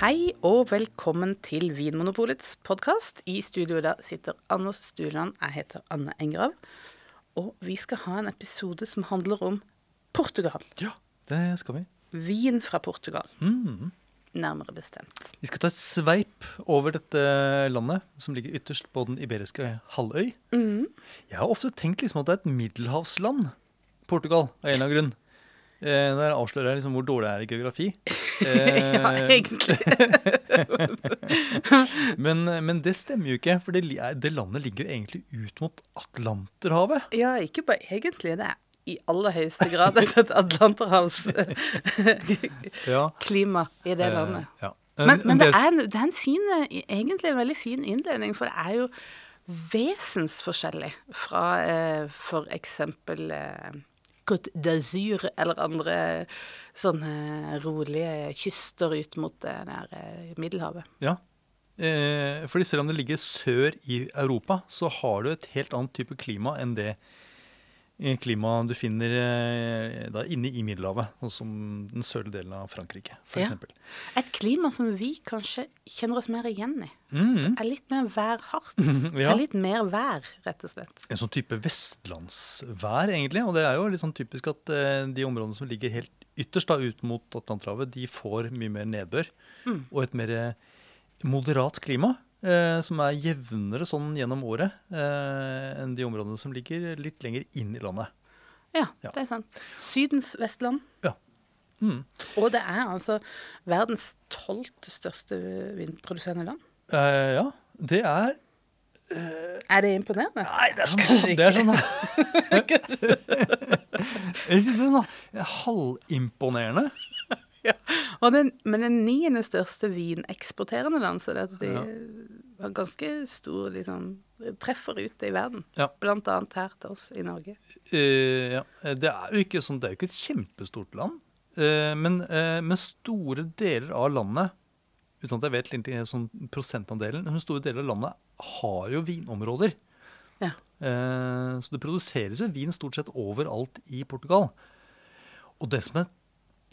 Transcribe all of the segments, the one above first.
Hei og velkommen til Vinmonopolets podkast. I studio der sitter Anders Stuland. Jeg heter Anne Engrav. Og vi skal ha en episode som handler om Portugal. Ja, det skal vi. Vin fra Portugal, Mm. nærmere bestemt. Vi skal ta et sveip over dette landet, som ligger ytterst på den iberiske halvøy. Mm. Jeg har ofte tenkt liksom at det er et middelhavsland, Portugal, av en eller annen grunn. Eh, der avslører jeg liksom hvor dårlig jeg er i geografi. ja, Eh, egentlig. men, men det stemmer jo ikke, for det, det landet ligger jo egentlig ut mot Atlanterhavet. Ja, ikke bare egentlig. Det er i aller høyeste grad et atlanterhavsklima i det landet. Eh, ja. Men, En- men en det, er, en- det er en fin, eh, egentlig en veldig fin innledning, for det er jo vesensforskjellig fra eh, for eksempel eh, Côte d'Azur eller andre sånne rolige kyster ut mot det der Middelhavet. Ja. Eh, fordi selv om det ligger sør i Europa, så har du et helt annet type klima enn det klimaet du finner eh, da inne i Middelhavet, sånn som den sørlige delen av Frankrike, Ja. f.eks. Et klima som vi kanskje kjenner oss mer igjen i. Mm. Er litt mer værhardt. Det er litt mer vær, rett og slett. En sånn type vestlandsvær, egentlig. Og det er jo litt sånn typisk at eh, de områdene som ligger helt ytterst da, ut mot Atlanterhavet, de får mye mer nedbør Mm. og et mer eh, moderat klima. Eh, som er jevnere sånn gjennom året eh, enn de områdene som ligger litt lenger inn i landet. Ja, Ja. det er sant. Sydens Vestland. Ja. Mm. Og det er altså verdens tolvte største vindproduserende land. Eh, ja, det er Er det imponerende? Nei, det er sånn, det er sånn Jeg synes det er sånn halvimponerende. Ja. Den, men den niende største vineksporterende land, så det at de Ja. har ganske stor liksom, treffer ute i verden. Ja. Blant annet her til oss i Norge. Uh, ja. Det er jo ikke sånn, det er jo ikke et kjempestort land. uh, men, uh, men store deler av landet, uten at jeg vet egentlig sånn prosentandelen, men store deler av landet har jo vinområder. Ja. Eh, så det produseres jo vin stort sett overalt i Portugal. Og det som er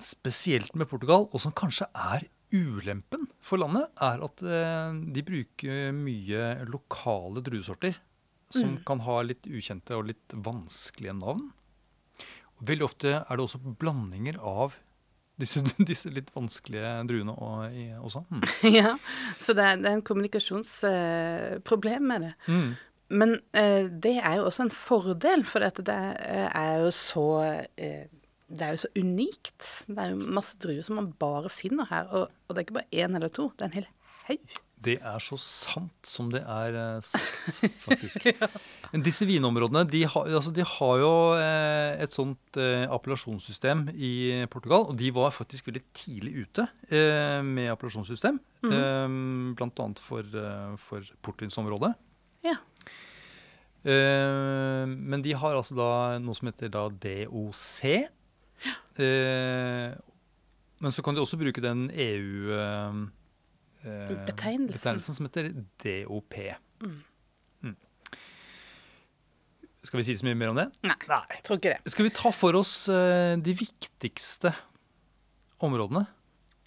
spesielt med Portugal, og som kanskje er ulempen for landet, er at eh, de bruker mye lokale druesorter som kan ha litt ukjente og litt vanskelige navn. Og veldig ofte er det også blandinger av disse, disse litt vanskelige druene også. Mm. ja, så det er, det er en kommunikasjonsproblem med det. Mm. Men eh, det er jo også en fordel, for det er, er jo så eh, Det er jo så unikt. Det er jo masse druer som man bare finner her. Og, og det er ikke bare én eller to, det er en hel haug. Det er så sant som det er eh, sagt, faktisk. Men disse vinområdene de har, altså de har jo eh, et sånt eh, appellasjonssystem i Portugal. Og de var faktisk veldig tidlig ute eh, med appellasjonssystem. eh, blant annet for, eh, for portvinsområdet. Ja. Eh, men de har altså da noe som heter da DOC. Eh, men så kan de også bruke den EU-betegnelsen eh, betegnelsen som heter DOP. Mm. Skal vi si så mye mer om det? Nei, Nei. jeg tror ikke det. Skal vi ta for oss eh, de viktigste områdene?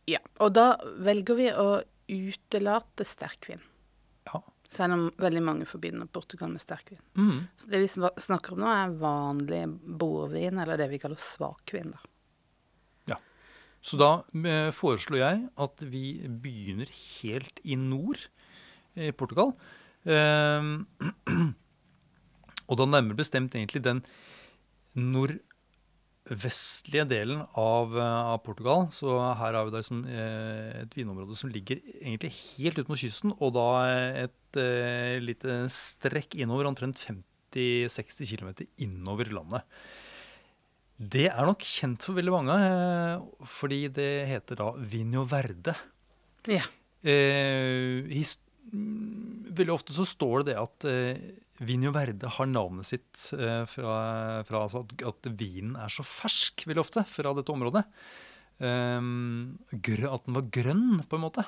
Ja, Og da velger vi å utelate sterkvin. Ja. Selv om veldig mange forbinder Portugal med sterkvin. Mm. Så det vi snakker om nå, er vanlig bordvin, eller det vi kaller svakvin. da. Så da eh, foreslår jeg at vi begynner helt i nord i Portugal. Eh, og da nærmere bestemt egentlig den nordvestlige delen av, eh, av Portugal. Så her har vi da liksom, eh, et vinområde som ligger egentlig helt ut mot kysten, og da et eh, lite strekk innover, omtrent 50-60 km innover landet. Det er nok kjent for veldig mange, eh, fordi det heter da Vinho Verde. Ja. Eh, mm, veldig ofte så står det det at Vinho Verde har navnet sitt eh, fra, fra altså at, at vinen er så fersk, veldig ofte, fra dette området. Um, at den var grønn, på en måte.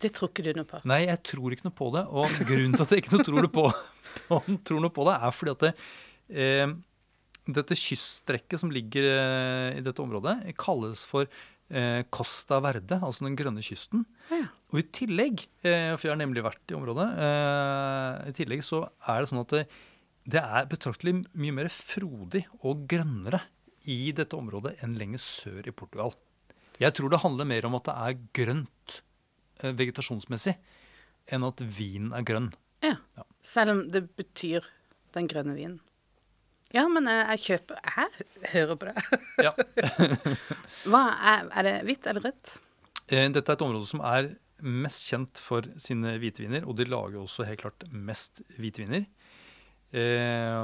Det tror ikke du noe på. Nei, jeg tror ikke noe på det. Og grunnen til at jeg ikke tror, det på, tror noe på det, er fordi at det, eh, dette kyststrekket som ligger eh, i dette området, kalles for eh, Costa Verde, altså den grønne kysten. Ja. Og i tillegg, eh, for jeg har nemlig vært i området, eh, i tillegg så er det sånn at det, det er betraktelig mye mer frodig og grønnere i dette området enn lenger sør i Portugal. Jeg tror det handler mer om at det er grønt eh, vegetasjonsmessig enn at vinen er grønn. Ja. Ja. Selv om det betyr den grønne vinen. Ja, men jeg, kjøper Jeg hører på det. Ja. Er, er det hvitt eller rødt? Eh, Dette er et område som er mest kjent for sine hviteviner, og de lager også helt klart mest hvitviner. Eh,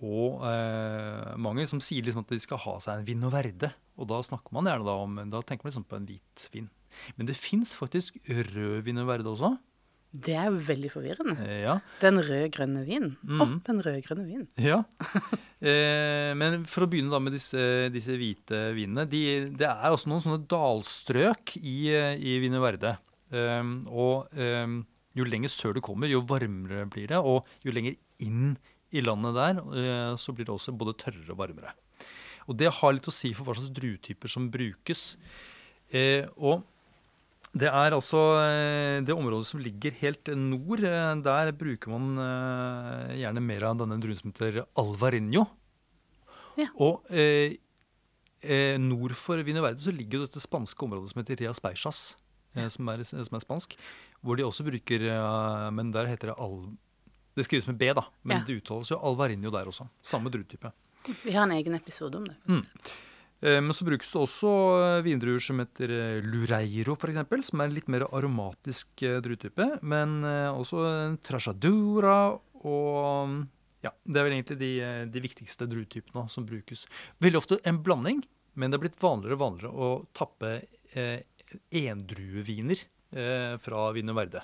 og eh, mange som sier liksom at de skal ha seg en vino verde, og da snakker man gjerne da om Da tenker man liksom på en hvit vin. Men det fins faktisk rød vino verde også. Det er jo veldig forvirrende. Eh, ja. Den rød-grønne vinen. Å, Oh, den rød-grønne vinen. Ja. Eh, men for å begynne da med disse, disse hvite vinene. De, det er også noen sånne dalstrøk i, eh, i Vino Verde. Um, og um, jo lenger sør du kommer, jo varmere blir det. Og jo lenger inn i landet der, eh, så blir det også både tørrere og varmere. Og det har litt å si for hva slags druetyper som brukes. Eh, og det er altså eh, det området som ligger helt nord. eh, Der bruker man eh, gjerne mer av denne druen som heter alvarinho. Ja. Og eh, nord for Vino Verde så ligger jo dette spanske området som heter Rias Beixas, ja. som, er, som er spansk. Hvor de også bruker Men der heter det al... Det skrives med B, da, men Ja. det uttales jo alvarinho der også. Samme druetype. Vi har en egen episode om det. Eh, Men så brukes det også eh, vindruer som heter eh, Lureiro, f.eks., som er en litt mer aromatisk eh, druetype. Men eh, også Trasjadura, og Ja, det er vel egentlig de, eh, de viktigste druetypene som brukes. Veldig ofte en blanding, men det er blitt vanligere og vanligere å tappe eh, endrueviner eh, fra Vino Verde.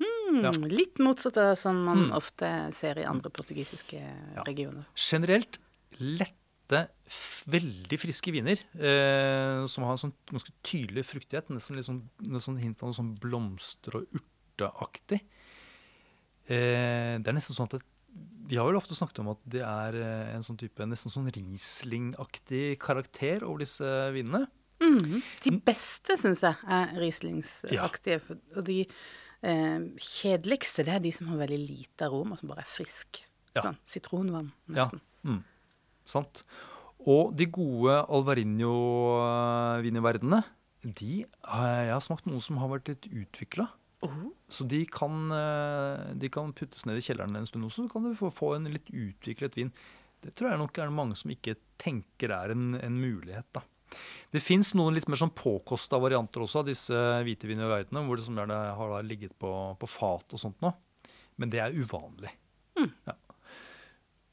Mm, Ja. Litt motsatt av som man Mm. ofte ser i andre portugisiske regioner. Generelt lette, veldig friske viner eh, som har en sånn ganske tydelig fruktighet. Nesten litt sånn, sånn hint av noe sånn blomster- og urteaktig. Eh, det er nesten sånn at det, Vi har vel ofte snakket om at det er eh, en sånn type nesten sånn Riesling-aktig karakter over disse vinene. Mhm. De beste, syns jeg, er Rieslingsaktige. Ja. Og de eh, kjedeligste, det er de som har veldig lite aroma, som bare er frisk. Ja. Sånn sitronvann, Ja. nesten. Mm, sant. Og de gode Alvarinho-vineverdene, de har jeg har smakt noen som har vært litt utvikla. Oh. Så de kan, eh, de kan puttes ned i kjelleren en stund også, så kan du få, få en litt utviklet vin. Det tror jeg nok er mange som ikke tenker er en, en mulighet, da. Det fins noen litt mer sånn påkosta varianter også av disse hvite i hvor det som gjerne har ligget på, på fat og sånt nå. Men det er uvanlig. Ja.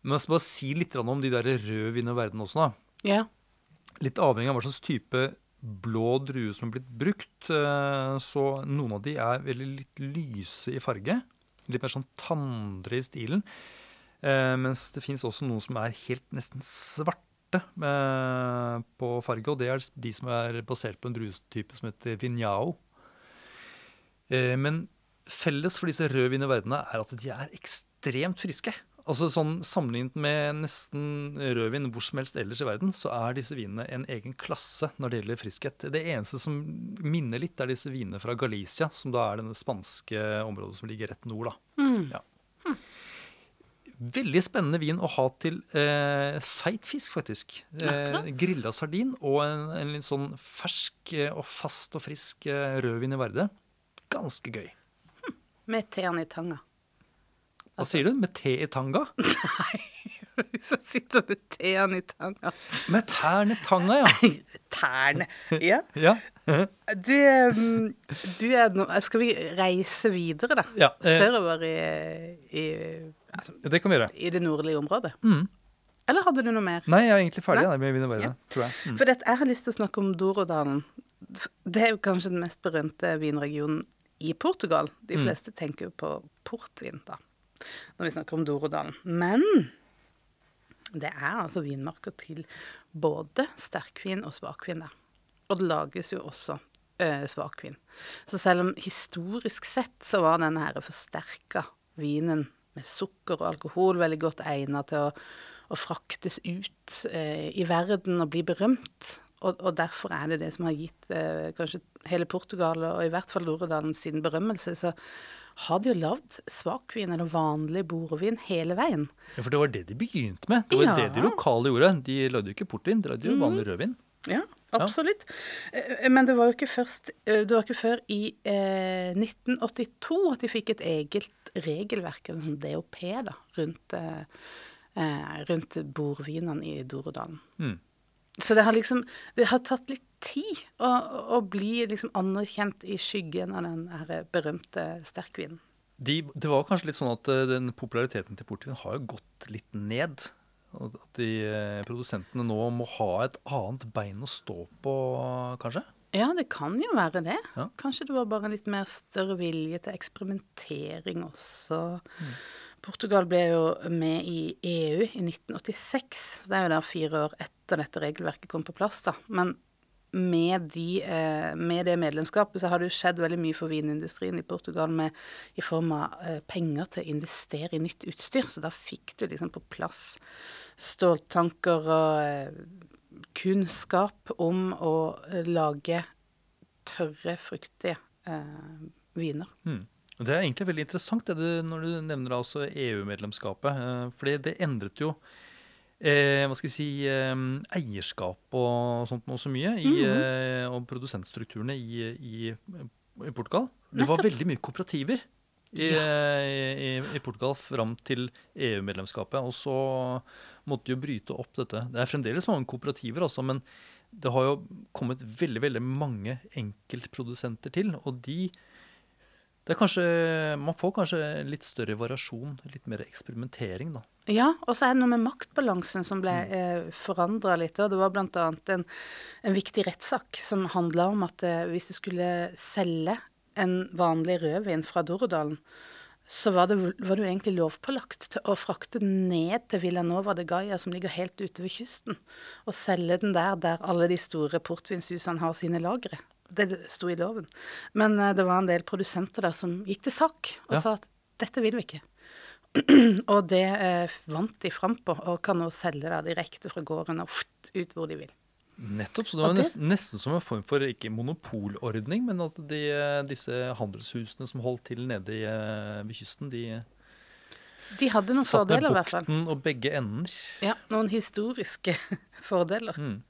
Men jeg skal bare si litt om de der røde vinene i verden også, da. Ja. Litt avhengig av hva slags type blå drue som er blitt brukt. eh, Så noen av de er veldig litt lyse i farge. Litt mer sånn tandre i stilen. Eh, Mens det fins også noen som er helt nesten svarte eh, på farge. Og det er de som er basert på en druetype som heter vignao. Eh, Men felles for disse røde verdenen er at de er ekstremt friske. Altså sånn Sammenlignet med nesten rødvin hvor som helst ellers i verden, så er disse vinene en egen klasse når det gjelder friskhet. Det eneste som minner litt, er disse vinene fra Galicia, som da er denne spanske området som ligger rett nord. da. Mm. Ja. Veldig spennende vin å ha til eh, feit fisk, faktisk. Eh, Grilla sardin og en, en litt sånn fersk eh, og fast og frisk eh, rødvin i Verde. Ganske gøy. Med tærne i tanga. Hva sier du? Med te i tanga? Hvis jeg sitter med teen i tanga Med tærne i tanga, ja. Tærne. Ja. ja. Du, um, du er nå Skal vi reise videre, da? Ja, eh. Sørover i, i, altså, Det kan vi gjøre. i det nordlige området? Mm. Eller hadde du noe mer? Nei, jeg er egentlig ferdig Nei? med Verde, Ja. tror jeg. Mm. For dette, jeg har lyst til å snakke om Dorodalen. Det er jo kanskje den mest berømte vinregionen i Portugal. De Mm. fleste tenker jo på portvin, da, når vi snakker om Dorodalen. Men det er altså vinmarker til både sterkvin og svakvin der. Og det lages jo også eh, svakvin. Så selv om historisk sett så var denne her forsterka vinen med sukker og alkohol veldig godt egnet til å, å fraktes ut eh, i verden og bli berømt, Og, og, derfor er det det som har gitt eh, kanskje hele Portugal, og i hvert fall Dorodalen, sin berømmelse. Så har de jo lagd svakvin eller vanlig bordvin hele veien. Ja, For det var det de begynte med. Det var Ja. det de lokale gjorde. De lagde jo ikke portvin, de lagde jo vanlig rødvin. Ja, absolutt. Ja. Men det var jo ikke først eh, Det var ikke før i eh, 1982 at de fikk et eget regelverk, en sånn DOP, da, rundt, eh, eh, rundt bordvinene i Dorodalen. Mm. Så det har liksom Det har tatt litt tid å, å bli liksom anerkjent i skyggen av den her berømte sterkvinen. De, det var kanskje litt sånn at eh, den populariteten til portvin har jo gått litt ned. At de eh, produsentene nå må ha et annet bein å stå på, kanskje? Ja, det kan jo være det. Ja. Kanskje det var bare litt mer større vilje til eksperimentering også. Portugal ble jo med i EU i 1986. Det er jo da fire år etter dette regelverket kom på plass, da. Men med, de, eh, med det medlemskapet så har det jo skjedd veldig mye for vinindustrien i Portugal med, i form av eh, penger til å investere i nytt utstyr. Så da fikk du liksom på plass ståltanker og eh, kunnskap om å lage tørre, fruktige eh, viner. Mm. Det er egentlig veldig interessant det du, når du nevner altså EU-medlemskapet. For det endret jo eh, hva skal jeg si, eh, eierskap og sånt noe så mye. I, eh, og produsentstrukturene i, i, i Portugal. Det var veldig mye kooperativer. I, i, i Portugal fram til EU-medlemskapet. Og så måtte de jo bryte opp dette. Det er fremdeles mange kooperativer, altså, men det har jo kommet veldig veldig mange enkeltprodusenter til. Og de kanskje, Man får kanskje litt større variasjon, litt mer eksperimentering, da. Ja, og så er det noe med maktbalansen som ble eh, forandra litt. Og det var bl.a. En, en viktig rettssak som handla om at eh, hvis du skulle selge en vanlig rødvin fra Dorodalen, så var, det, var du egentlig lovpålagt til å frakte den ned til Villanova de Gaia, som ligger helt ute ved kysten, og selge den der der alle de store portvinshusene har sine lagre. Det sto i loven. Men eh, det var en del produsenter der som gikk til sak og Ja. sa at dette vil vi ikke. og det eh, vant de fram på, og kan nå selge det direkte fra gården og ut hvor de vil. Nettopp. Så det var det- nesten, nesten som en form for ikke monopolordning, men at de, eh, disse handelshusene som holdt til nede i, eh, ved kysten, de De hadde noen satt med fordeler, i hvert fall. bukten og begge ender. Ja, noen historiske fordeler. Mm.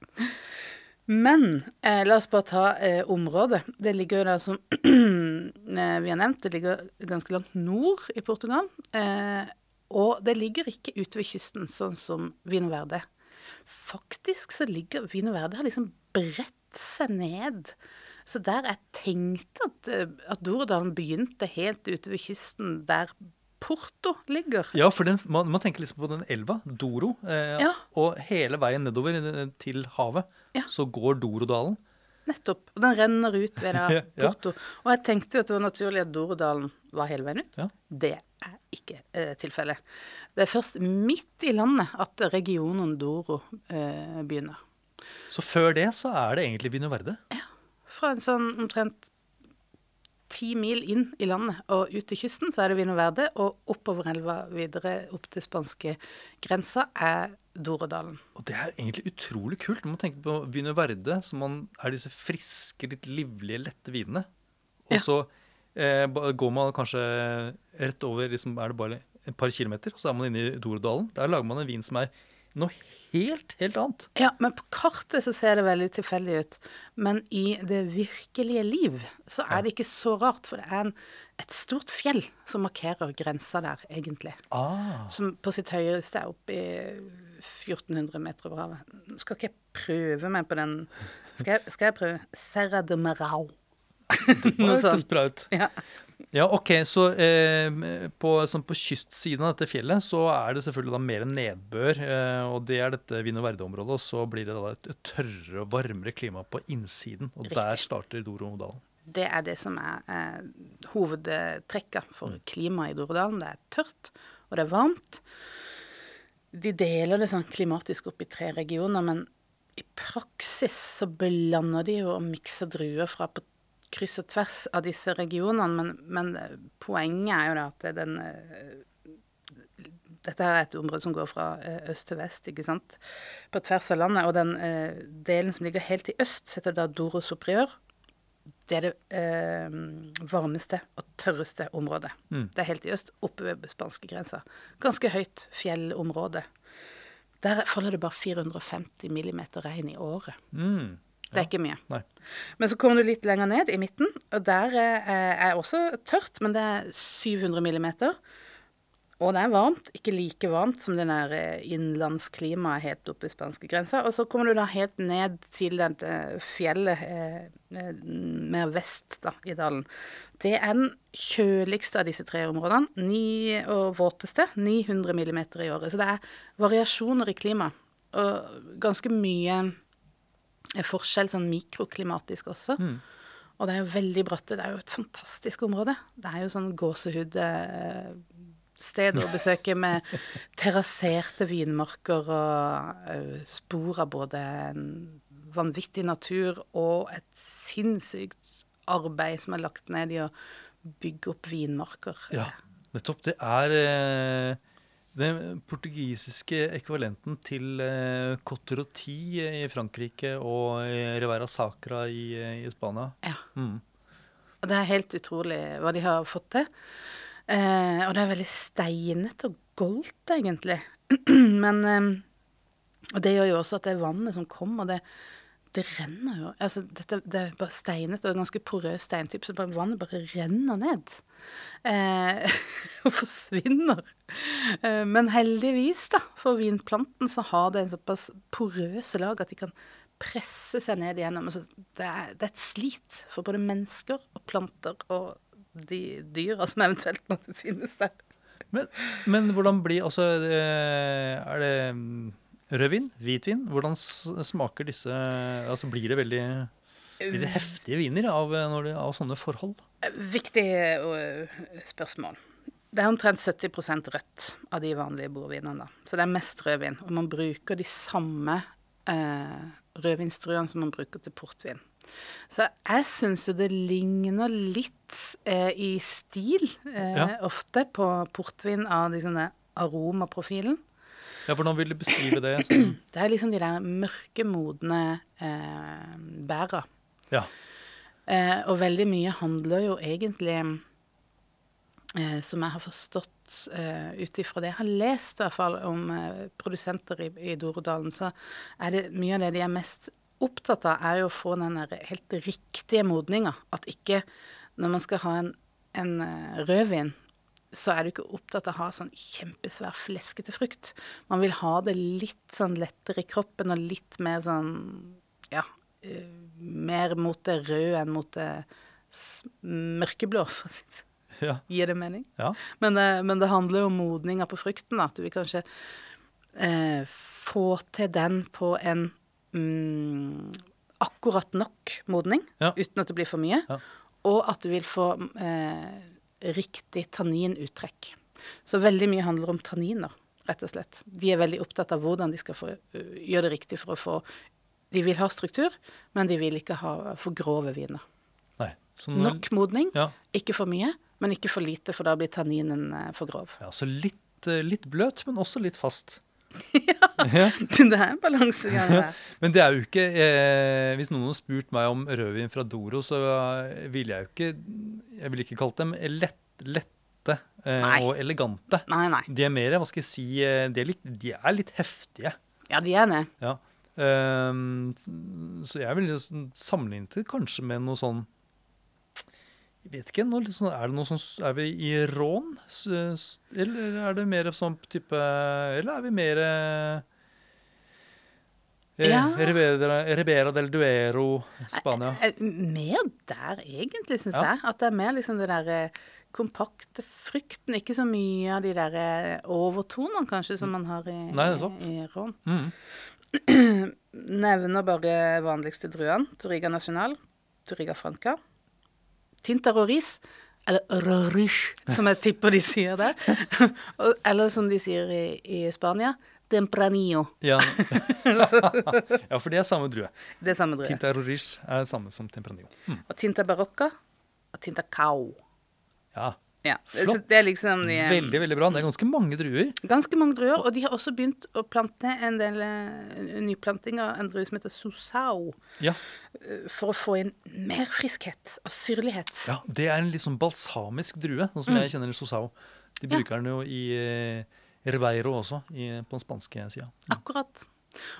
Men eh, la oss bare ta eh, området. Det ligger jo da, som eh, vi har nevnt, det ligger ganske langt nord i Portugal. Eh, og det ligger ikke ute ved kysten, sånn som Vino Verde. Faktisk så ligger Vino Verde har liksom bredt seg ned. Så der jeg tenkte at, eh, at Dordalen begynte helt ute ved kysten, der Porto ligger. Ja, for den, man, man tenker liksom på den elva, Doro, eh, Ja. og hele veien nedover eh, til havet, Ja. så går Dorodalen. Nettopp. Og den renner ut ved da Porto. ja. Og jeg tenkte jo at det var naturlig at Dorodalen var hele veien ut. Ja. Det er ikke eh, tilfellet. Det er først midt i landet at regionen Doro eh, begynner. Så før det så er det egentlig Vino Verde. Fra en sånn omtrent ti mil inn i landet og ut til kysten, så er det Vino Verde. Og oppover elva videre opp til spanske grensa er Dorodalen. Og det er egentlig utrolig kult når man tenker på Vino Verde, som man er disse friske, litt livlige, lette vinene. Og Ja. så eh, går man kanskje rett over, liksom, er det bare et par kilometer, og så er man inne i Dorodalen. Der lager man en vin som er noe helt, helt annet. Ja, men på kartet så ser det veldig tilfeldig ut. Men i det virkelige liv så er det ikke så rart, for det er en, et stort fjell som markerer grensa der, egentlig. Ah. Som på sitt høyeste er oppe i 1400 meter over havet. Nå skal ikke jeg prøve meg på den Skal jeg, skal jeg prøve? Serra de Marau. Det hørtes sånt. bra ut. Ja. Ja, ok, så eh, på, sånn på kystsiden av dette fjellet så er det selvfølgelig da mer nedbør, eh, og det er dette Vino Verde-området, og så blir det da et, tørrere og varmere klima på innsiden, og Riktig. der starter Dorodalen. Det er det som er eh, hovedtrekket for klimaet i Dorodalen. Det er tørt, og det er varmt. De deler det sånn klimatisk opp i tre regioner, men i praksis så blander de jo og mikser druer fra på kryss og tvers av disse regionene. Men, men eh, poenget er jo da at den eh, Dette er et område som går fra eh, øst til vest, ikke sant, på tvers av landet. Og den eh, delen som ligger helt i øst, heter da Doro Superior. Det er det eh, varmeste og tørreste området. Mm. Det er helt i øst, oppe ved spanskegrensa. Ganske høyt fjellområde. Der faller det bare 450 millimeter regn i året. Mm. Det er ikke mye. Nei. Men så kommer du litt lenger ned, i midten, og der eh, er også tørt, men det er 700 millimeter. Og det er varmt, ikke like varmt som det der eh, innlandsklimaet helt oppe ved spanskegrensa. Og så kommer du da helt ned til fjellet eh, eh, mer vest da, i dalen. Det er den kjøligste av disse tre områdene, ni, og våteste, 900 millimeter i året. Så det er variasjoner i klima, og ganske mye forskjell sånn mikroklimatisk også. Mm. Og det er jo veldig bratt. Det er jo et fantastisk område. Det er jo sånn gåsehud-sted å besøke med terrasserte vinmarker og eh, spor av både en vanvittig natur og et sinnssykt arbeid som er lagt ned i å bygge opp vinmarker. Ja, nettopp. Det er eh, den portugisiske ekvivalenten til eh, Côte i Frankrike og eh, Rivera Sacra i, eh, i Spania. Ja. Mm. Og det er helt utrolig hva de har fått til. Eh, og det er veldig steinete og goldt, egentlig. Men eh, Og det gjør jo også at det vannet som kommer, det, det renner jo Altså, dette, det er bare steinete og ganske porøs steintype, så bare, vannet bare renner ned. Eh, og forsvinner. Eh, men heldigvis, da, for vinplanten, så har det en såpass porøse lag at de kan presse seg ned igjennom. Altså, det, er, det er et slit for både mennesker og planter og de dyra som eventuelt måtte finnes der. Men, men hvordan blir Altså, eh, er det mm, rødvin? Hvitvin? Hvordan smaker disse Altså, blir det veldig blir det heftige viner av, eh, det, av sånne forhold? Viktig øh, spørsmål. Det er omtrent 70% rødt av de vanlige bordvinene. da. Så det er mest rødvin. Og man bruker de samme eh, rødvinstruene som man bruker til portvin. Så jeg syns jo det ligner litt eh, i stil eh, Ja. ofte på portvin av de sånne aromaprofilen. Ja, Hvordan vil du beskrive det? Sånn, Det er liksom de der mørke, modne eh, bæra. ja. Eh, og veldig mye handler jo egentlig eh, Som jeg har forstått eh, ut ifra det jeg har lest, i hvert fall, om eh, produsenter i, i Dorodalen, så er det mye av det de er mest opptatt av, er jo å få den helt riktige modninga. At ikke når man skal ha en, en eh, rødvin, så er du ikke opptatt av å ha sånn kjempesvær fleskete frukt. Man vil ha det litt sånn lettere i kroppen og litt mer sånn ja, eh, mer mot det røde enn mot det mørkeblå, for å si det sånn. ja. Gir det mening? ja. Men det, men det handler jo om modninga på frukten. At du vil kanskje eh, få til den på en mm, akkurat nok modning, Ja. uten at det blir for mye. Ja. Og at du vil få eh, riktig tanninuttrekk. Så veldig mye handler om tanniner, rett og slett. De er veldig opptatt av hvordan de skal få, gjøre det riktig for å få De vil ha struktur, men de vil ikke ha for grove viner. Nei. Så når- Nok modning, Ja. ikke for mye, men ikke for lite, for da blir tanninen for grov. ja, så litt, litt bløt, men også litt fast. ja. det er en balansegang der. Men det er jo ikke eh, Hvis noen hadde spurt meg om rødvin fra Doro, så eh, ville jeg jo ikke Jeg ville ikke kalt dem lett, lette eh, og elegante. Nei, nei. De er mer, hva skal jeg si, eh, de er litt, de er litt heftige. Ja, de er det. Ja. Um, så jeg ville sammenlignet det kanskje med noe sånn Jeg vet ikke. Noe, sånn, er det noe sånn Er vi i rån? Eller er det mer sånn type Eller er vi mer eh, Ja. Ribera, Ribera del Duero, Spania. Eh, Mer der, egentlig, syns Ja. jeg. At det er mer liksom det derre kompakte frykten. Ikke så mye av de der eh, overtonene, kanskje, som man har i, Nei, nettopp. i rån. Mm. Nevner bare vanligste druene. Toriga National, Toriga Franca. Tinta Roriz, eller Rorish, som jeg tipper de sier der. Eller som de sier i, i Spania, Tempranillo. Ja. ja, for det er samme drue. Det er samme drue. Tinta Roriz er det samme som Tempranillo. Mm. Og Tinta Barocca og Tinta Cao. Ja. Ja, Flott. Det er liksom de, Veldig, veldig bra. Det er ganske mange druer. Ganske mange druer, og de har også begynt å plante en del eh, nyplanting av en drue som heter Susao, Ja. eh, for å få inn mer friskhet og syrlighet. ja, Det er en litt sånn balsamisk drue, sånn som jeg kjenner Sosao. De bruker Ja. den jo i eh, Ribeiro også, i, på den spanske sida. Akkurat.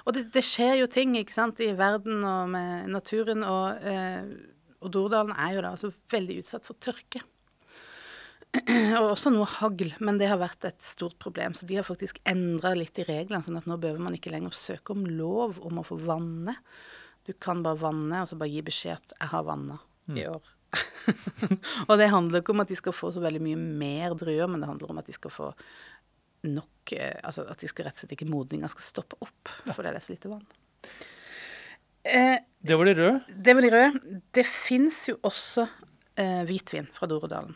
Og det, det skjer jo ting ikke sant, i verden og med naturen, og, eh, og Dordalen er jo da altså veldig utsatt for tørke. Og også noe hagl, men det har vært et stort problem. Så de har faktisk endra litt i reglene, sånn at nå behøver man ikke lenger søke om lov om å få vanne. Du kan bare vanne, og så bare gi beskjed at 'jeg har vanna i år'. og det handler ikke om at de skal få så veldig mye mer druer, men det handler om at de skal få nok eh, Altså at de skal rett og slett ikke modninga skal stoppe opp fordi det er så lite vann. Eh, Det var de røde. det var de røde. Det fins jo også eh, hvitvin fra Dorodalen.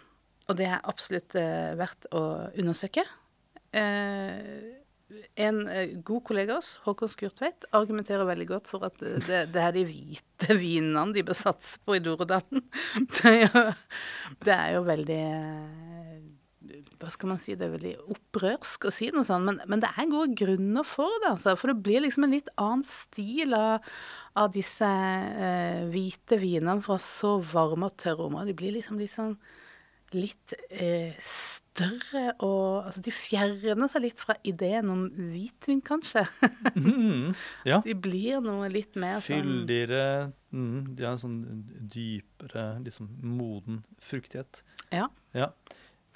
Og det er absolutt eh, verdt å undersøke. Eh, en eh, god kollega av oss, Håkon Skurtveit, argumenterer veldig godt for at det, det er de hvite vinene de bør satse på i Dorodalen. Det er jo, det er jo veldig hva skal man si, det er veldig opprørsk å si noe sånt, men, men det er gode grunner for det. Altså, for det blir liksom en litt annen stil av, av disse eh, hvite vinene fra så varme og tørre områder. De blir liksom litt sånn litt eh, større og Altså, de fjerner seg litt fra ideen om hvitvin, kanskje. Mm, ja. De blir noe litt mer sånn Fyldigere. Mm, de har en sånn dypere, liksom moden fruktighet. Ja. Ja.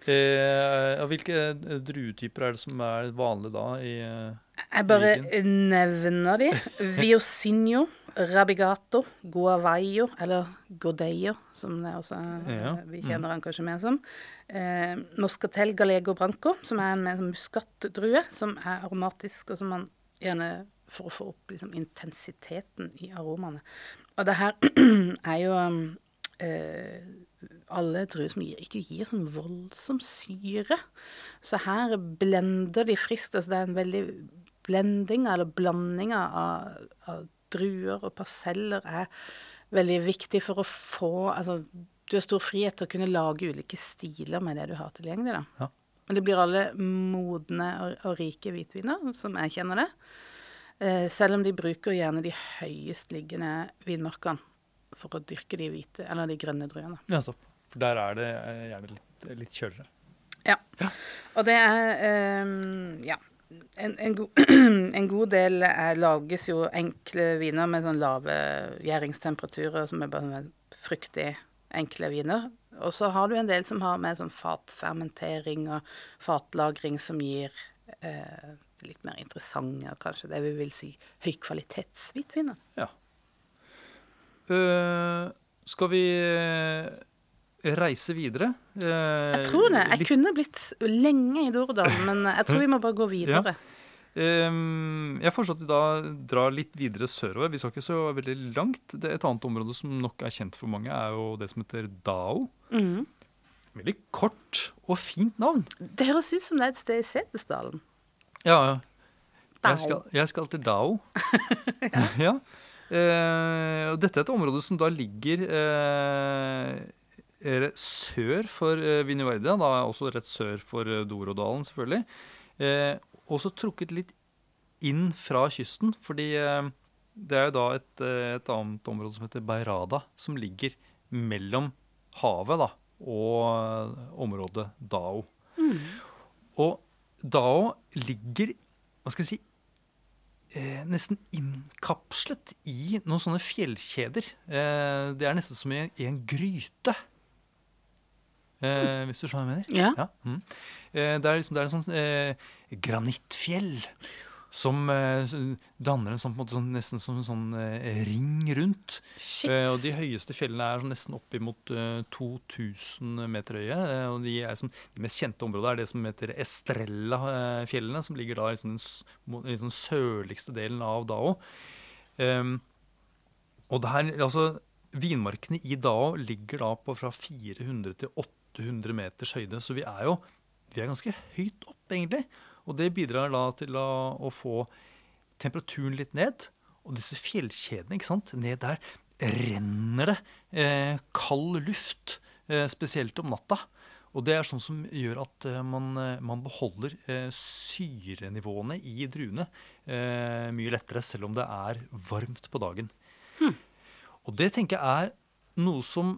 Eh, hvilke druetyper er det som er vanlige da i eh, Jeg bare nevner de. Viosinho, Rabigato, Guavaio, eller Godeio, som det også Ja, vi kjenner han kanskje mer som. Eh, Moscatel Gallego Branco, som er en sånn muskatdrue, som er aromatisk, og som man gjerne for å få opp liksom, intensiteten i aromaene. Og det her er jo eh, alle druer som gir, ikke gir sånn voldsom syre. Så her blender de friskt. Altså det er en veldig blending, eller blandinga av, av druer og parseller er veldig viktig for å få Altså, du har stor frihet til å kunne lage ulike stiler med det du har tilgjengelig, da. Ja. Men det blir alle modne og, og rike hvitviner, som jeg kjenner det. Eh, selv om de bruker gjerne de høyestliggende vinmarkene for å dyrke de hvite, eller de grønne druene. Ja, stopp. For der er det eh, gjerne litt, litt kjøligere. Ja. Og det er um, Ja. En, en, go en god del er, lages jo enkle viner med sånn lave gjæringstemperaturer, som er bare sånn fruktig enkle viner. Og så har du en del som har med sånn fatfermentering og fatlagring som gir eh, litt mer interessante, kanskje det vi vil si høykvalitetshvitviner. Ja. Uh, skal vi eh, reise videre? Eh, Jeg tror det. Jeg kunne blitt lenge i Dordal, men jeg tror vi må bare gå videre. Ehm, jeg foreslår at vi da drar litt videre sørover. Vi skal ikke så veldig langt. Det et annet område som nok er kjent for mange, er jo det som heter Dao. Mm. Veldig kort og fint navn. Det høres ut som det er et sted i Setesdalen. Ja, ja. Dao. Jeg skal, jeg skal til Dao. ja. Eh, og dette er et område som da ligger eh, sør for eh, Vinjevardia, da også rett sør for eh, Dorodalen, selvfølgelig. Eh, også trukket litt inn fra kysten, fordi eh, det er jo da et, eh, et annet område som heter Beirada, som ligger mellom havet da, og eh, området Dao. Og Dao ligger hva skal jeg si, eh, nesten innkapslet i noen sånne fjellkjeder. Eh, det er nesten som i, i en gryte. Eh, hvis du skjønner hva jeg mener? Ja. mm. eh, det, er liksom, det er en sånn eh, granittfjell som eh, danner en sånn, på en måte, sånn, nesten som en sånn eh, ring rundt. Eh, og de høyeste fjellene er sånn nesten oppimot eh, 2000 meter høye. og de, er som, de mest kjente området er det som heter Estrella-fjellene, som ligger da liksom den liksom sørligste delen av Dao. Ehm, og det her, altså, vinmarkene i Dao ligger da på fra 400 til 800 meters høyde, så vi er jo vi er ganske høyt opp, egentlig. Og det bidrar da til å, å få temperaturen litt ned. Og disse fjellkjedene, ikke sant, ned der renner det eh, kald luft, eh, spesielt om natta. Og det er sånn som gjør at eh, man, eh, man beholder eh, syrenivåene i druene eh, mye lettere, selv om det er varmt på dagen. Og det tenker jeg er noe som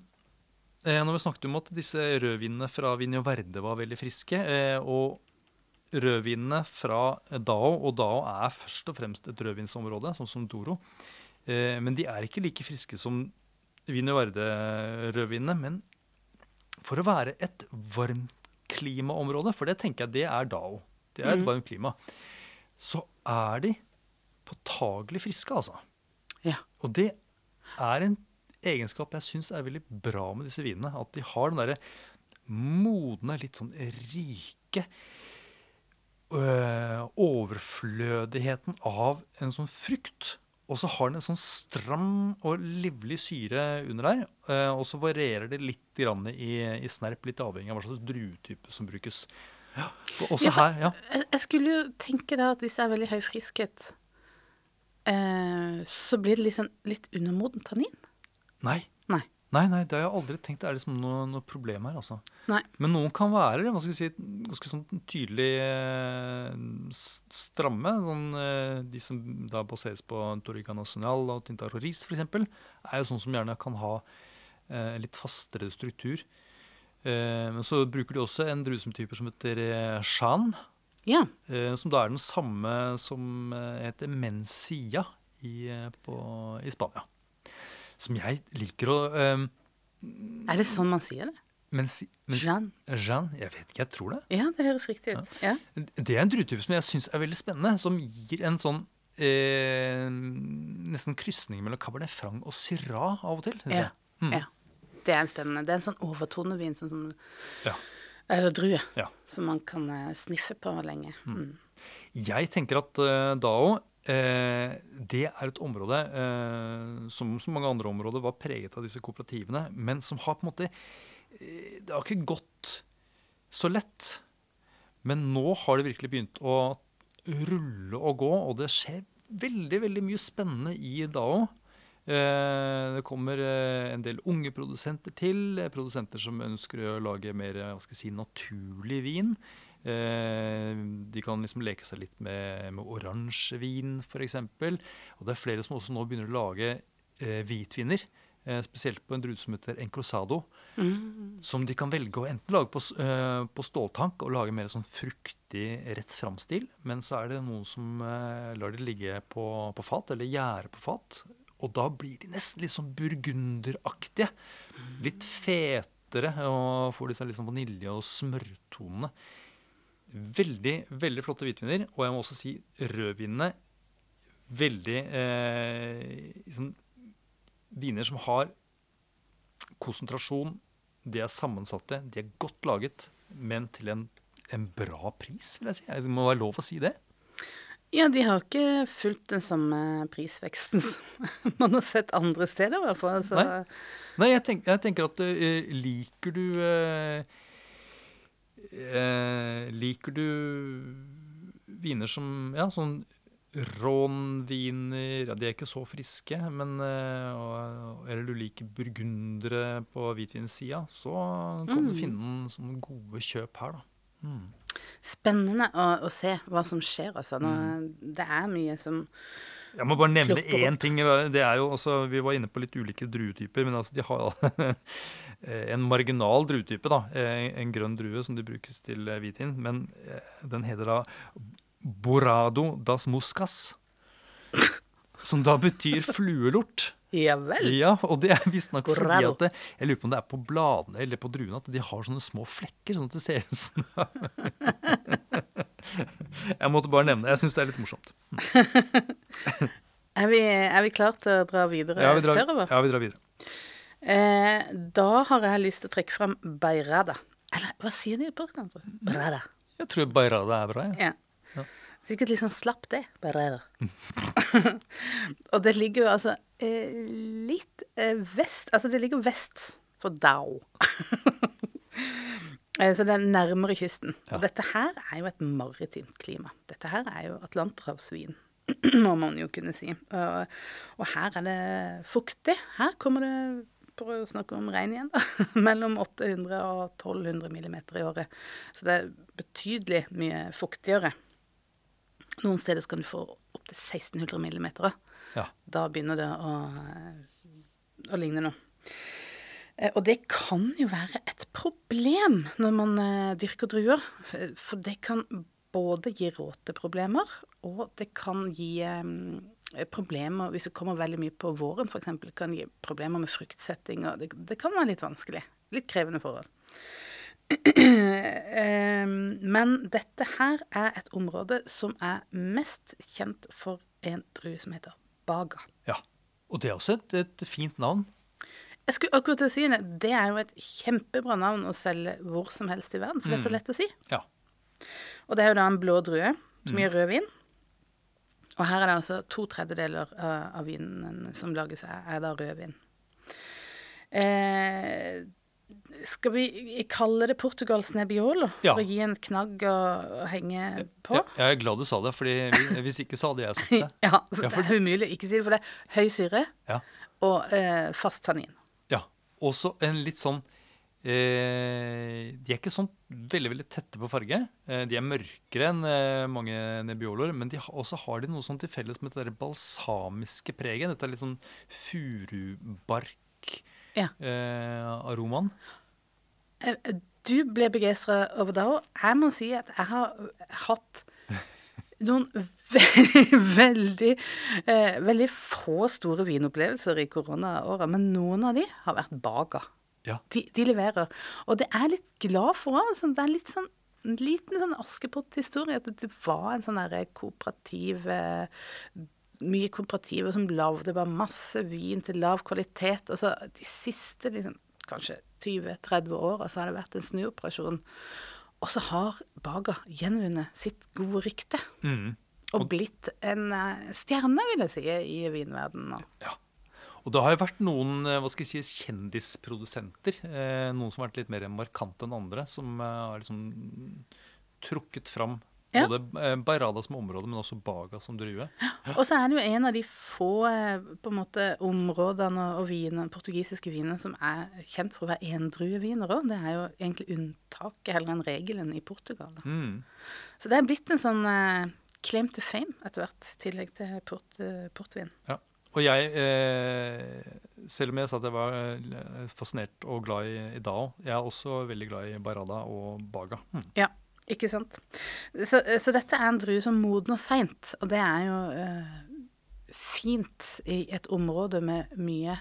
Når vi snakket om at disse rødvinene fra Vinjo Verde var veldig friske, eh, og rødvinene fra Dao, og Dao er først og fremst et rødvinsområde, sånn som Doro, eh, men de er ikke like friske som Vinjo Verde-rødvinene. Men for å være et varmklimaområde, for det tenker jeg det er Dao, det er et varmt klima, så er de påtagelig friske, altså. Ja. Og det er en egenskap jeg syns er veldig bra med disse vinene. At de har den derre modne, litt sånn rike øh, overflødigheten av en sånn frukt. Og så har den en sånn stram og livlig syre under der. øh, og så varierer det litt grann i, i snerp, litt avhengig av hva slags druetype som brukes. Ja, også Ja, her, ja. Jeg skulle jo tenke da at hvis det er veldig høy friskhet, eh, så blir det liksom litt undermodent tannin. Nei. Nei. Nei, nei, det har jeg aldri tenkt det er liksom noe, noe problem her, altså. Nei. Men noen kan være hva skal jeg si, ganske sånn tydelig eh, stramme. Sånn, eh, de som da baseres på Torica Nacional og Tintar og Ris f.eks., er jo sånn som gjerne kan ha eh, litt fastere struktur. Eh, men så bruker de også en druetype som heter eh, Shan, Ja. eh, som da er den samme som heter Mencia i, på, i Spania. Som jeg liker å um, Er det sånn man sier det? Mens, mens, Jean. Jean, jeg vet ikke, jeg tror det. Ja, det høres riktig ut. Ja. Det er en druetype som jeg syns er veldig spennende, som gir en sånn eh, nesten krysning mellom Cabernet Franc og Syrah av og til. Ja. Mm. ja. Det er en spennende. Det er en sånn overtonevin som, som Ja. Eller drue. Ja. Som man kan eh, sniffe på lenge. Mm. Jeg tenker at uh, Dao eh, det er et område eh, som så mange andre områder var preget av disse kooperativene, men som har på en måte eh, Det har ikke gått så lett. Men nå har det virkelig begynt å rulle og gå, og det skjer veldig veldig mye spennende i Dao. Eh, det kommer eh, en del unge produsenter til, produsenter som ønsker å lage mer eh, hva skal jeg si, naturlig vin. Eh, de kan liksom leke seg litt med, med oransjevin, f.eks. Og det er flere som også nå begynner å lage eh, hvitviner. Eh, spesielt på en drude som heter encrosado. Som de kan velge å enten lage på, på ståltank og lage mer sånn fruktig, rett fram-stil. Men så er det noen som lar det ligge på, på fat, eller gjære på fat. Og da blir de nesten litt sånn burgunderaktige. Litt fetere, og får de seg litt sånn vanilje- og smørtonene. Veldig, veldig flotte hvitviner. Og jeg må også si rødvinene. Veldig eh, sånn, Viner som har konsentrasjon. De er sammensatte, de er godt laget, men til en, en bra pris, vil jeg si. Det må være lov å si det. Ja, de har ikke fulgt den samme prisveksten som man har sett andre steder, i hvert fall. Altså. Nei. Nei, jeg, tenk, jeg tenker at uh, liker du eh, eh, Liker du viner som Ja, sånn rånviner ja, De er ikke så friske, men eh, og, Eller du liker burgundere på hvitvinsida, så kan du finne noen gode kjøp her, da. Spennende å, å se hva som skjer, altså. Nå, Det er mye som Jeg må bare nevne én ting. Det er jo, også, vi var inne på litt ulike druetyper, men altså, de har en marginal druetype. da, En en grønn drue som de brukes til eh, hvitvin. Men eh, den heter da Borado das Muscas. Som da betyr fluelort. Ja vel. Ja, og det er visstnok fordi at det, Jeg lurer på om det er på bladene eller på druene at de har sånne små flekker. sånn at det ser ut som Jeg måtte bare nevne det. Jeg syns det er litt morsomt. Er vi, er vi klare til å dra videre Ja, vi drar, sørover? ja, vi drar videre. Eh, da har jeg lyst til å trekke fram Beirada. Eller hva sier de på norsk? Beirada. Jeg tror Bayrada er bra. Ja. Ja. Sikkert litt sånn slapp det. Beirada. Og det ligger jo altså eh, litt eh, vest Altså, det ligger vest for Dao. Eh, Så det er nærmere kysten. Og dette her er jo et maritimt klima. Dette her er jo atlanterhavsvin, må man jo kunne si. Og, og her er det fuktig. Her kommer det for å snakke om regn igjen, da, mellom 800 og 1200 millimeter i året. Så det er betydelig mye fuktigere. Noen steder kan du få opptil 1600 millimeter. Ja. Da begynner det å, å ligne noe. Eh, Og det kan jo være et problem når man eh, dyrker druer. For- det kan både gi råteproblemer, og det kan gi eh, problemer hvis det kommer veldig mye på våren, f.eks. kan gi problemer med fruktsetting. og det, det kan være litt vanskelig. Litt krevende forhold. Men dette her er et område som er mest kjent for en drue som heter baga. ja. Og det er også et, et fint navn. Jeg skulle akkurat si det. Det er jo et kjempebra navn å selge hvor som helst i verden, for det er så lett å si. Ja. Og det er jo da en blå drue som gir rødvin. Og her er det altså to tredjedeler av, vinen som lages, er, da rødvin. Eh, skal vi kalle det Portugals Nebbiolo for Ja. å gi en knagg å, å henge på? Ja, jeg er glad du sa det, for hvis ikke så hadde jeg sagt det. Ja, Ja, for- det er umulig ikke si det, for det er høy syre Ja. og eh, fast tannin. Ja. Også en litt sånn eh, De er ikke sånn veldig veldig tette på farge. Eh, de er mørkere enn eh, mange nebbioloer, men de også har de noe sånn til felles med det der balsamiske preget. Dette er litt sånn furubark-aromaen. Eh, Du ble begeistra over det òg. Jeg må si at jeg har hatt noen veldig, veldig, eh, veldig få store vinopplevelser i koronaåra, men noen av de har vært baga. ja. De, de leverer. Og det er jeg litt glad for òg. Det er litt sånn en liten sånn Askepott-historie. At det var en sånn derre kooperativ eh, Mye kooperativer som lagde bare masse vin til lav kvalitet. Altså de siste liksom, kanskje 20-30 åra så har det vært en snuoperasjon. Og så har Baga gjenvunnet sitt gode rykte. Mm. Og blitt en eh, stjerne, vil jeg si, i vinverdenen nå. Ja. Og det har jo vært noen eh, hva skal jeg si, kjendisprodusenter, eh, noen som har vært litt mer markante enn andre, som har liksom trukket fram. Både eh, Bairada som område, men også Baga som drue. Og så er det jo en av de få eh, på en måte, områdene og viner, portugisiske viner som er kjent for å være endrueviner òg. Det er jo egentlig unntaket heller enn regelen i Portugal. Mm. Så det er blitt en sånn eh, claim to fame etter hvert, i tillegg til port, eh, portvin. Ja. Og jeg, eh, selv om jeg sa at jeg var fascinert og glad i, i Dao, jeg er også veldig glad i Bairada og Baga. Mm. Ja, ikke sant. Så, så dette er en drue som modner seint, og det er jo uh, fint i et område med mye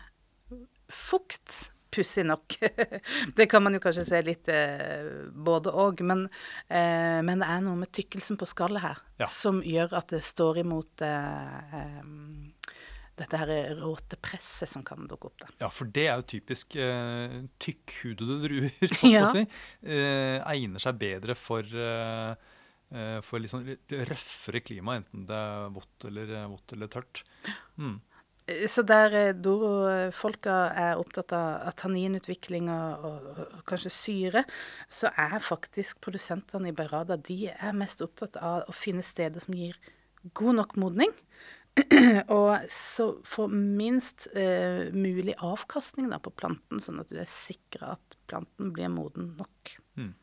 fukt. Pussig nok. det kan man jo kanskje se litt uh, både og. Men, uh, men det er noe med tykkelsen på skallet her Ja. som gjør at det står imot em, dette her råtepresset som kan dukke opp. da. Ja, for det er jo typisk eh, tykkhudede druer. Ja. si. Eh, egner seg bedre for, eh, eh, for sånn litt røffere klima, enten det er vått eller, eh, vått eller tørt. Mm. Så der eh, Doro-folka er opptatt av tanninutvikling og, og, og kanskje syre, så er faktisk produsentene i Beirada de er mest opptatt av å finne steder som gir god nok modning. og så få minst eh, mulig avkastning da, på planten, sånn at du er sikra at planten blir moden nok. Mm.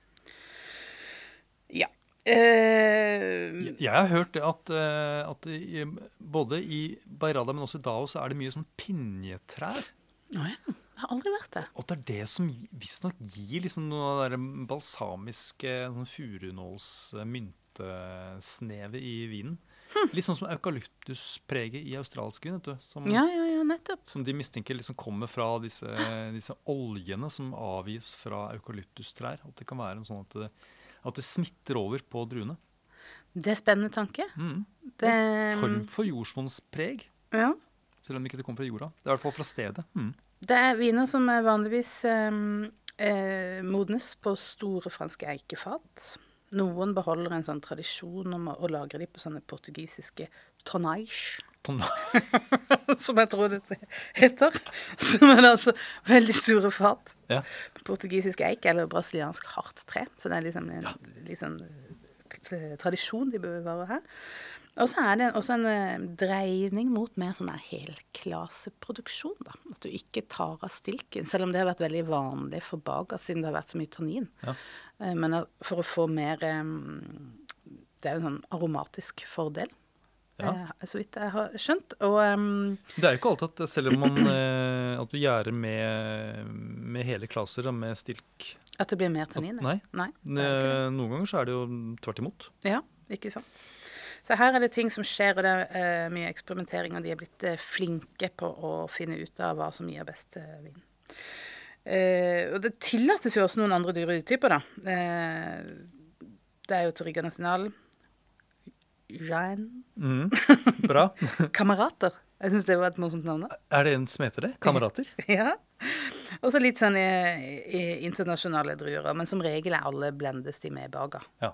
Ja. Eh, Jeg har hørt at, eh, at i, både i Bairada, men også i Dao, så er det mye sånn pinjetrær. Å ja. Jeg har aldri vært der. Og det er det som visstnok gir liksom noe av det balsamiske sånn furunåls-myntesnevet i vinen. Litt sånn som eukalyptuspreget i australsk vin. Som, Ja, ja, ja, nettopp. som de mistenker liksom kommer fra disse, disse oljene som avgis fra eukalyptustrær. At det kan være en sånn at det, at det smitter over på druene. Det er spennende tanke. Mm. Det, Form for jordsmonnspreg, ja. selv om det ikke kommer fra jorda. Det er i hvert fall fra stedet. Mm. Det er viner som er vanligvis um, eh, modnes på store franske eikefat. Noen beholder en sånn tradisjon om å, å lagre de på sånne portugisiske tonnage, som jeg tror det heter. Som er altså veldig store fat. Ja. Portugisisk eik eller brasiliansk hardt tre. Så det er liksom en ja. eh, tradisjon de bevarer her. Og så er det også en eh, dreining mot mer sånn helklaseproduksjon, da. At du ikke tar av stilken, selv om det har vært veldig vanlig for baker siden det har vært så mye tannin. Ja. Eh, Men for å få mer eh, Det er jo en sånn aromatisk fordel, Ja. så vidt jeg har skjønt. Og um, Det er jo ikke alltid at selv om man, at du gjærer med, med hele klaser og med stilk at det blir mer tannin. Nei. Nei Noen ganger så er det jo tvert imot. Ja, ikke sant. Så her er det ting som skjer, og det er eh, mye eksperimentering, og de er blitt eh, flinke på å finne ut av hva som gir best eh, vin. Og det tillates jo også noen andre dyretyper, da. Eh, det er jo Torriga National, Rein Mm. Bra. Kamerater. Jeg syns det var et morsomt navn. da. Er det en som heter det? Kamerater? Ja. Og så litt sånn i, i internasjonale druer, men som regel er alle blendes de med baga. Ja.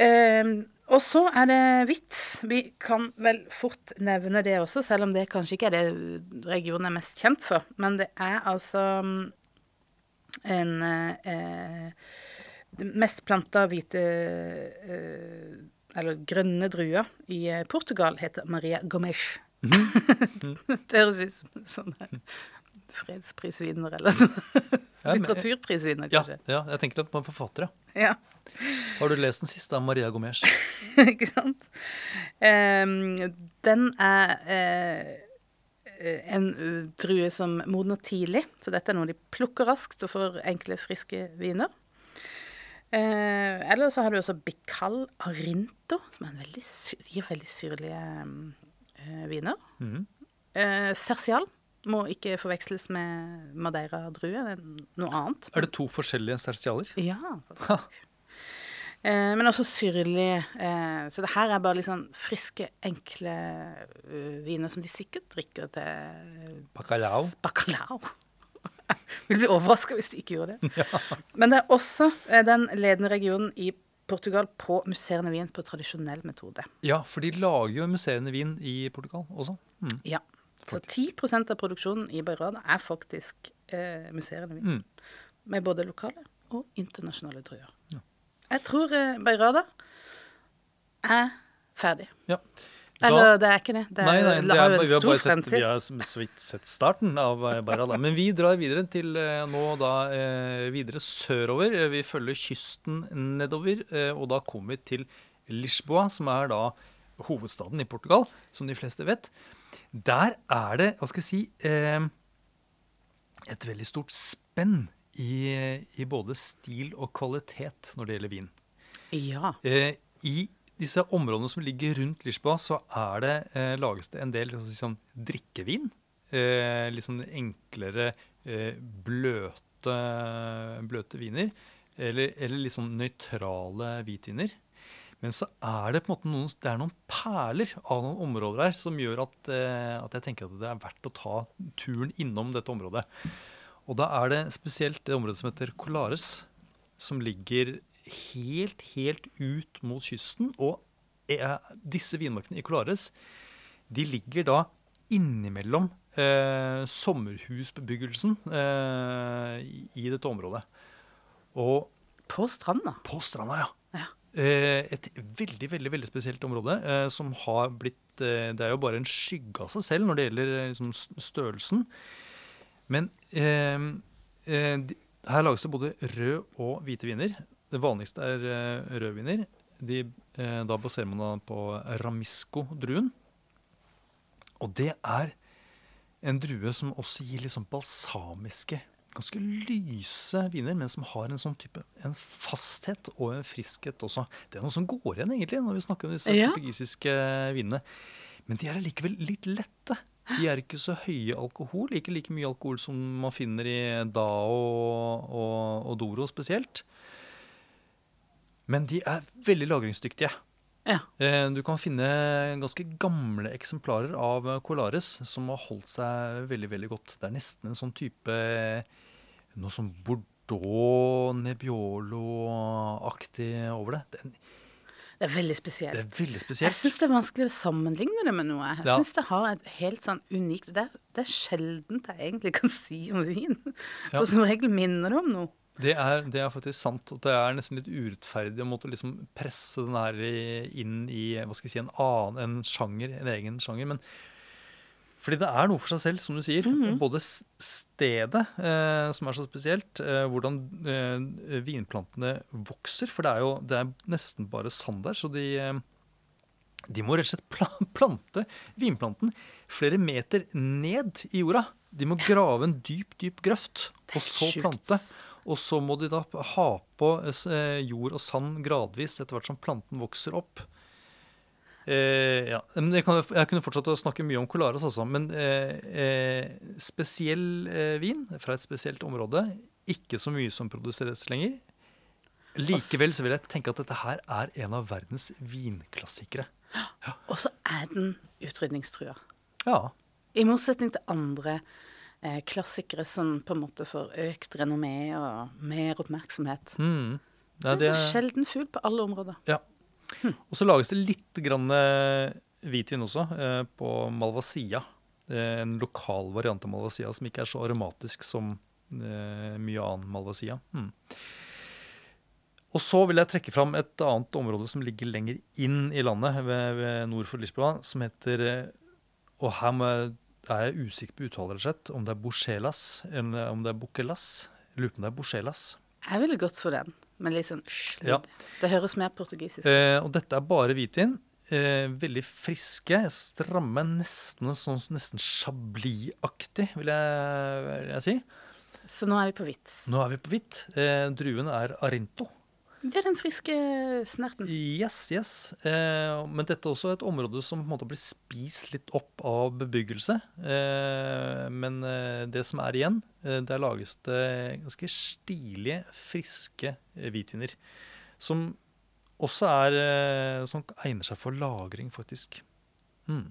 Eh, og så er det vits. Vi kan vel fort nevne det også, selv om det kanskje ikke er det regionen er mest kjent for. Men det er altså mm, en eh, mest planta hvite eh, Eller grønne druer i eh, Portugal heter Maria Gomes. det høres ut som sånn her fredsprisvinner eller noe. Ja, Litteraturprisvinner, kanskje. ja, jeg tenker på en forfatter, ja. Ja. Har du lest den siste av Maria Gomes? ikke sant? Um, den er uh, en uh, drue som modner tidlig, så dette er noe de plukker raskt og får enkle, friske viner. Uh, eller så har du også Bical Arinto, som en veldig, gir veldig syrlige um, viner. Mhm. Uh, Sercial må ikke forveksles med Madeira-drue, det er noe annet. Er det to forskjellige sertialer? Ja, faktisk. Eh, men også syrlig. Eh, så det her er bare litt sånn friske, enkle uh, viner som de sikkert drikker til Bacalao. Bacalao. Vil bli overraska hvis de ikke gjorde det. Men det er også eh, den ledende regionen i Portugal på musserende vin på tradisjonell metode. Ja, for de lager jo musserende vin i Portugal også. Mm. Ja. Så 10 av produksjonen i Beirada er faktisk eh, musserende vin. Mm. Med både lokale og internasjonale druer. Jeg tror eh, Beirada er ferdig. Ja. Eller det er ikke det. Det er, nei, nei, det er, vi, har bare sett, vi har så vidt sett starten av eh, Beirada. Men vi drar videre til eh, nå da eh, videre sørover. Vi følger kysten nedover, og da kommer vi til Lisboa, som er da hovedstaden i Portugal, som de fleste vet. Der er det, hva skal jeg si, eh, et veldig stort spenn i, i både stil og kvalitet når det gjelder vin. Ja. Eh, I disse områdene som ligger rundt Lisboa, så er det, eh, lages det en del sånn, drikkevin. Eh, litt sånn enklere, bløte, bløte viner. Eller, eller litt sånn nøytrale hvitviner. Men så er det på en måte noen, det er noen perler av noen områder her som gjør at, eh, at jeg tenker at det er verdt å ta turen innom dette området. Og da er det spesielt det området som heter Colares, som ligger helt, helt ut mot kysten. Og eh, disse vinmarkene i Colares, de ligger da innimellom eh, sommerhusbebyggelsen eh, i, i dette området. Og På stranda. på stranda, ja. Ja. Eh, et veldig, veldig veldig spesielt område eh, som har blitt eh, Det er jo bare en skygge av seg selv når det gjelder liksom, størrelsen. Men her lages det både rød og hvite viner. Det vanligste er eh, rødviner. De, da baserer man den på Ramisco-druen. Og det er en drue som også gir liksom balsamiske, ganske lyse viner, men som har en sånn type en fasthet og en friskhet også. Det er noe som går igjen egentlig når vi snakker om disse Ja. portugisiske vinene. Men de er allikevel litt lette. De er ikke så høye alkohol, ikke like mye alkohol som man finner i Dao og, og, og Doro spesielt. Men de er veldig lagringsdyktige. Ja. Eh, Du kan finne ganske gamle eksemplarer av Colares som har holdt seg veldig veldig godt. Det er nesten en sånn type Noe som Bordeaux, Nebbiolo-aktig over det. Det, Det er veldig spesielt. det er veldig spesielt. Jeg syns det er vanskelig å sammenligne det med noe. Jeg Ja. det har et helt sånn unikt Det er, det er sjeldent jeg egentlig kan si om vin. For som regel minner det om noe. Det er, det er faktisk sant. Og det er nesten litt urettferdig å måtte liksom presse den her inn i hva skal jeg si, en annen en sjanger, en egen sjanger. Men fordi det er noe for seg selv, som du sier. Både stedet, eh, som er så spesielt, eh, hvordan eh, vinplantene vokser. For det er jo det er nesten bare sand der, så de, eh, de må rett og slett pla- plante vinplanten flere meter ned i jorda. De må grave en dyp, dyp grøft, og så sjukt. plante. Og så må de da ha på eh, jord og sand gradvis etter hvert som planten vokser opp. Eh, ja. men jeg, kan, jeg kunne fortsatt å snakke mye om Colares, altså. Men eh, eh, spesiell eh, vin fra et spesielt område. Ikke så mye som produseres lenger. Likevel så vil jeg tenke at dette her er en av verdens vinklassikere. Og så er den utrydningstrua. Ja. I motsetning til andre eh, klassikere som på en måte får økt renommé og mer oppmerksomhet. Mm. Det Nei, er det, så sjelden fugl på alle områder. ja. Og så lages det litt grann eh, hvitvin også eh, på Malvasia. En lokal variant av Malvasia som ikke er så aromatisk som eh, mye annen Malvasia. Hmm. Og så vil jeg trekke fram et annet område som ligger lenger inn i landet, ved, ved nord for Lisboa, som heter Og her må jeg, er jeg usikker på uttale, rett og slett, om det er Borchelas eller om det er Bokelas. Jeg lurer på om det er Borchelas. Jeg ville gått for den, men litt sånn. Ja. Det høres mer portugisisk ut. Eh, og dette er bare hvitvin. Eh, veldig friske, stramme, nesten sånn nesten chablis-aktig, vil, vil jeg si. Så nå er vi på hvitt. Nå er vi på hvitt. Eh, druen er Arento. Det er den friske snerten. Yes, yes. Eh, men dette er også et område som på en måte blir spist litt opp av bebyggelse. Eh, men eh, det som er igjen, eh, der lages det ganske stilige, friske eh, hvitviner. Som også er Som egner seg for lagring, faktisk. Mm.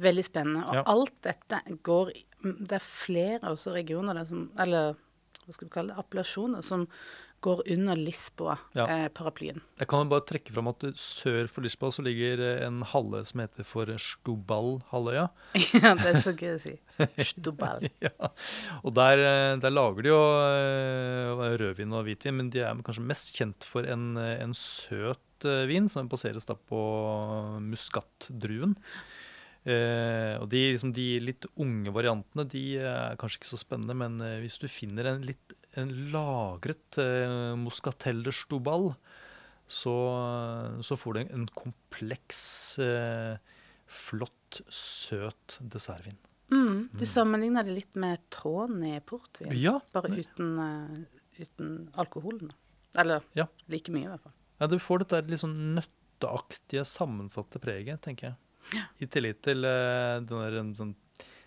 Veldig spennende. Og Ja. alt dette går Det er flere også regioner der som Eller hva skal vi kalle det? Appellasjoner som går under Lisboa-paraplyen. Jeg kan jo bare trekke fram at sør for Lisboa så ligger eh, en halvøy som heter for Stubal-halvøya. ja, det er så gøy å si. Stubal. ja. Og der, eh, der lager de jo eh, rødvin og hvitvin, men de er kanskje mest kjent for en, eh, en søt eh, vin som baseres da på muskatdruen. Eh, og de, liksom, de litt unge variantene de er kanskje ikke så spennende, men eh, hvis du finner en litt en lagret eh, Moscatel de Stubal, så, så får du en, en kompleks, eh, flott, søt dessertvin. Mm, du sammenligner det litt med tårn i portvin, Ja, bare uten, uh, uten alkoholen. Eller Ja. like mye, i hvert fall. Ja, du får dette litt sånn nøtteaktige, sammensatte preget, tenker jeg. I tillegg til eh, den der, en sånn,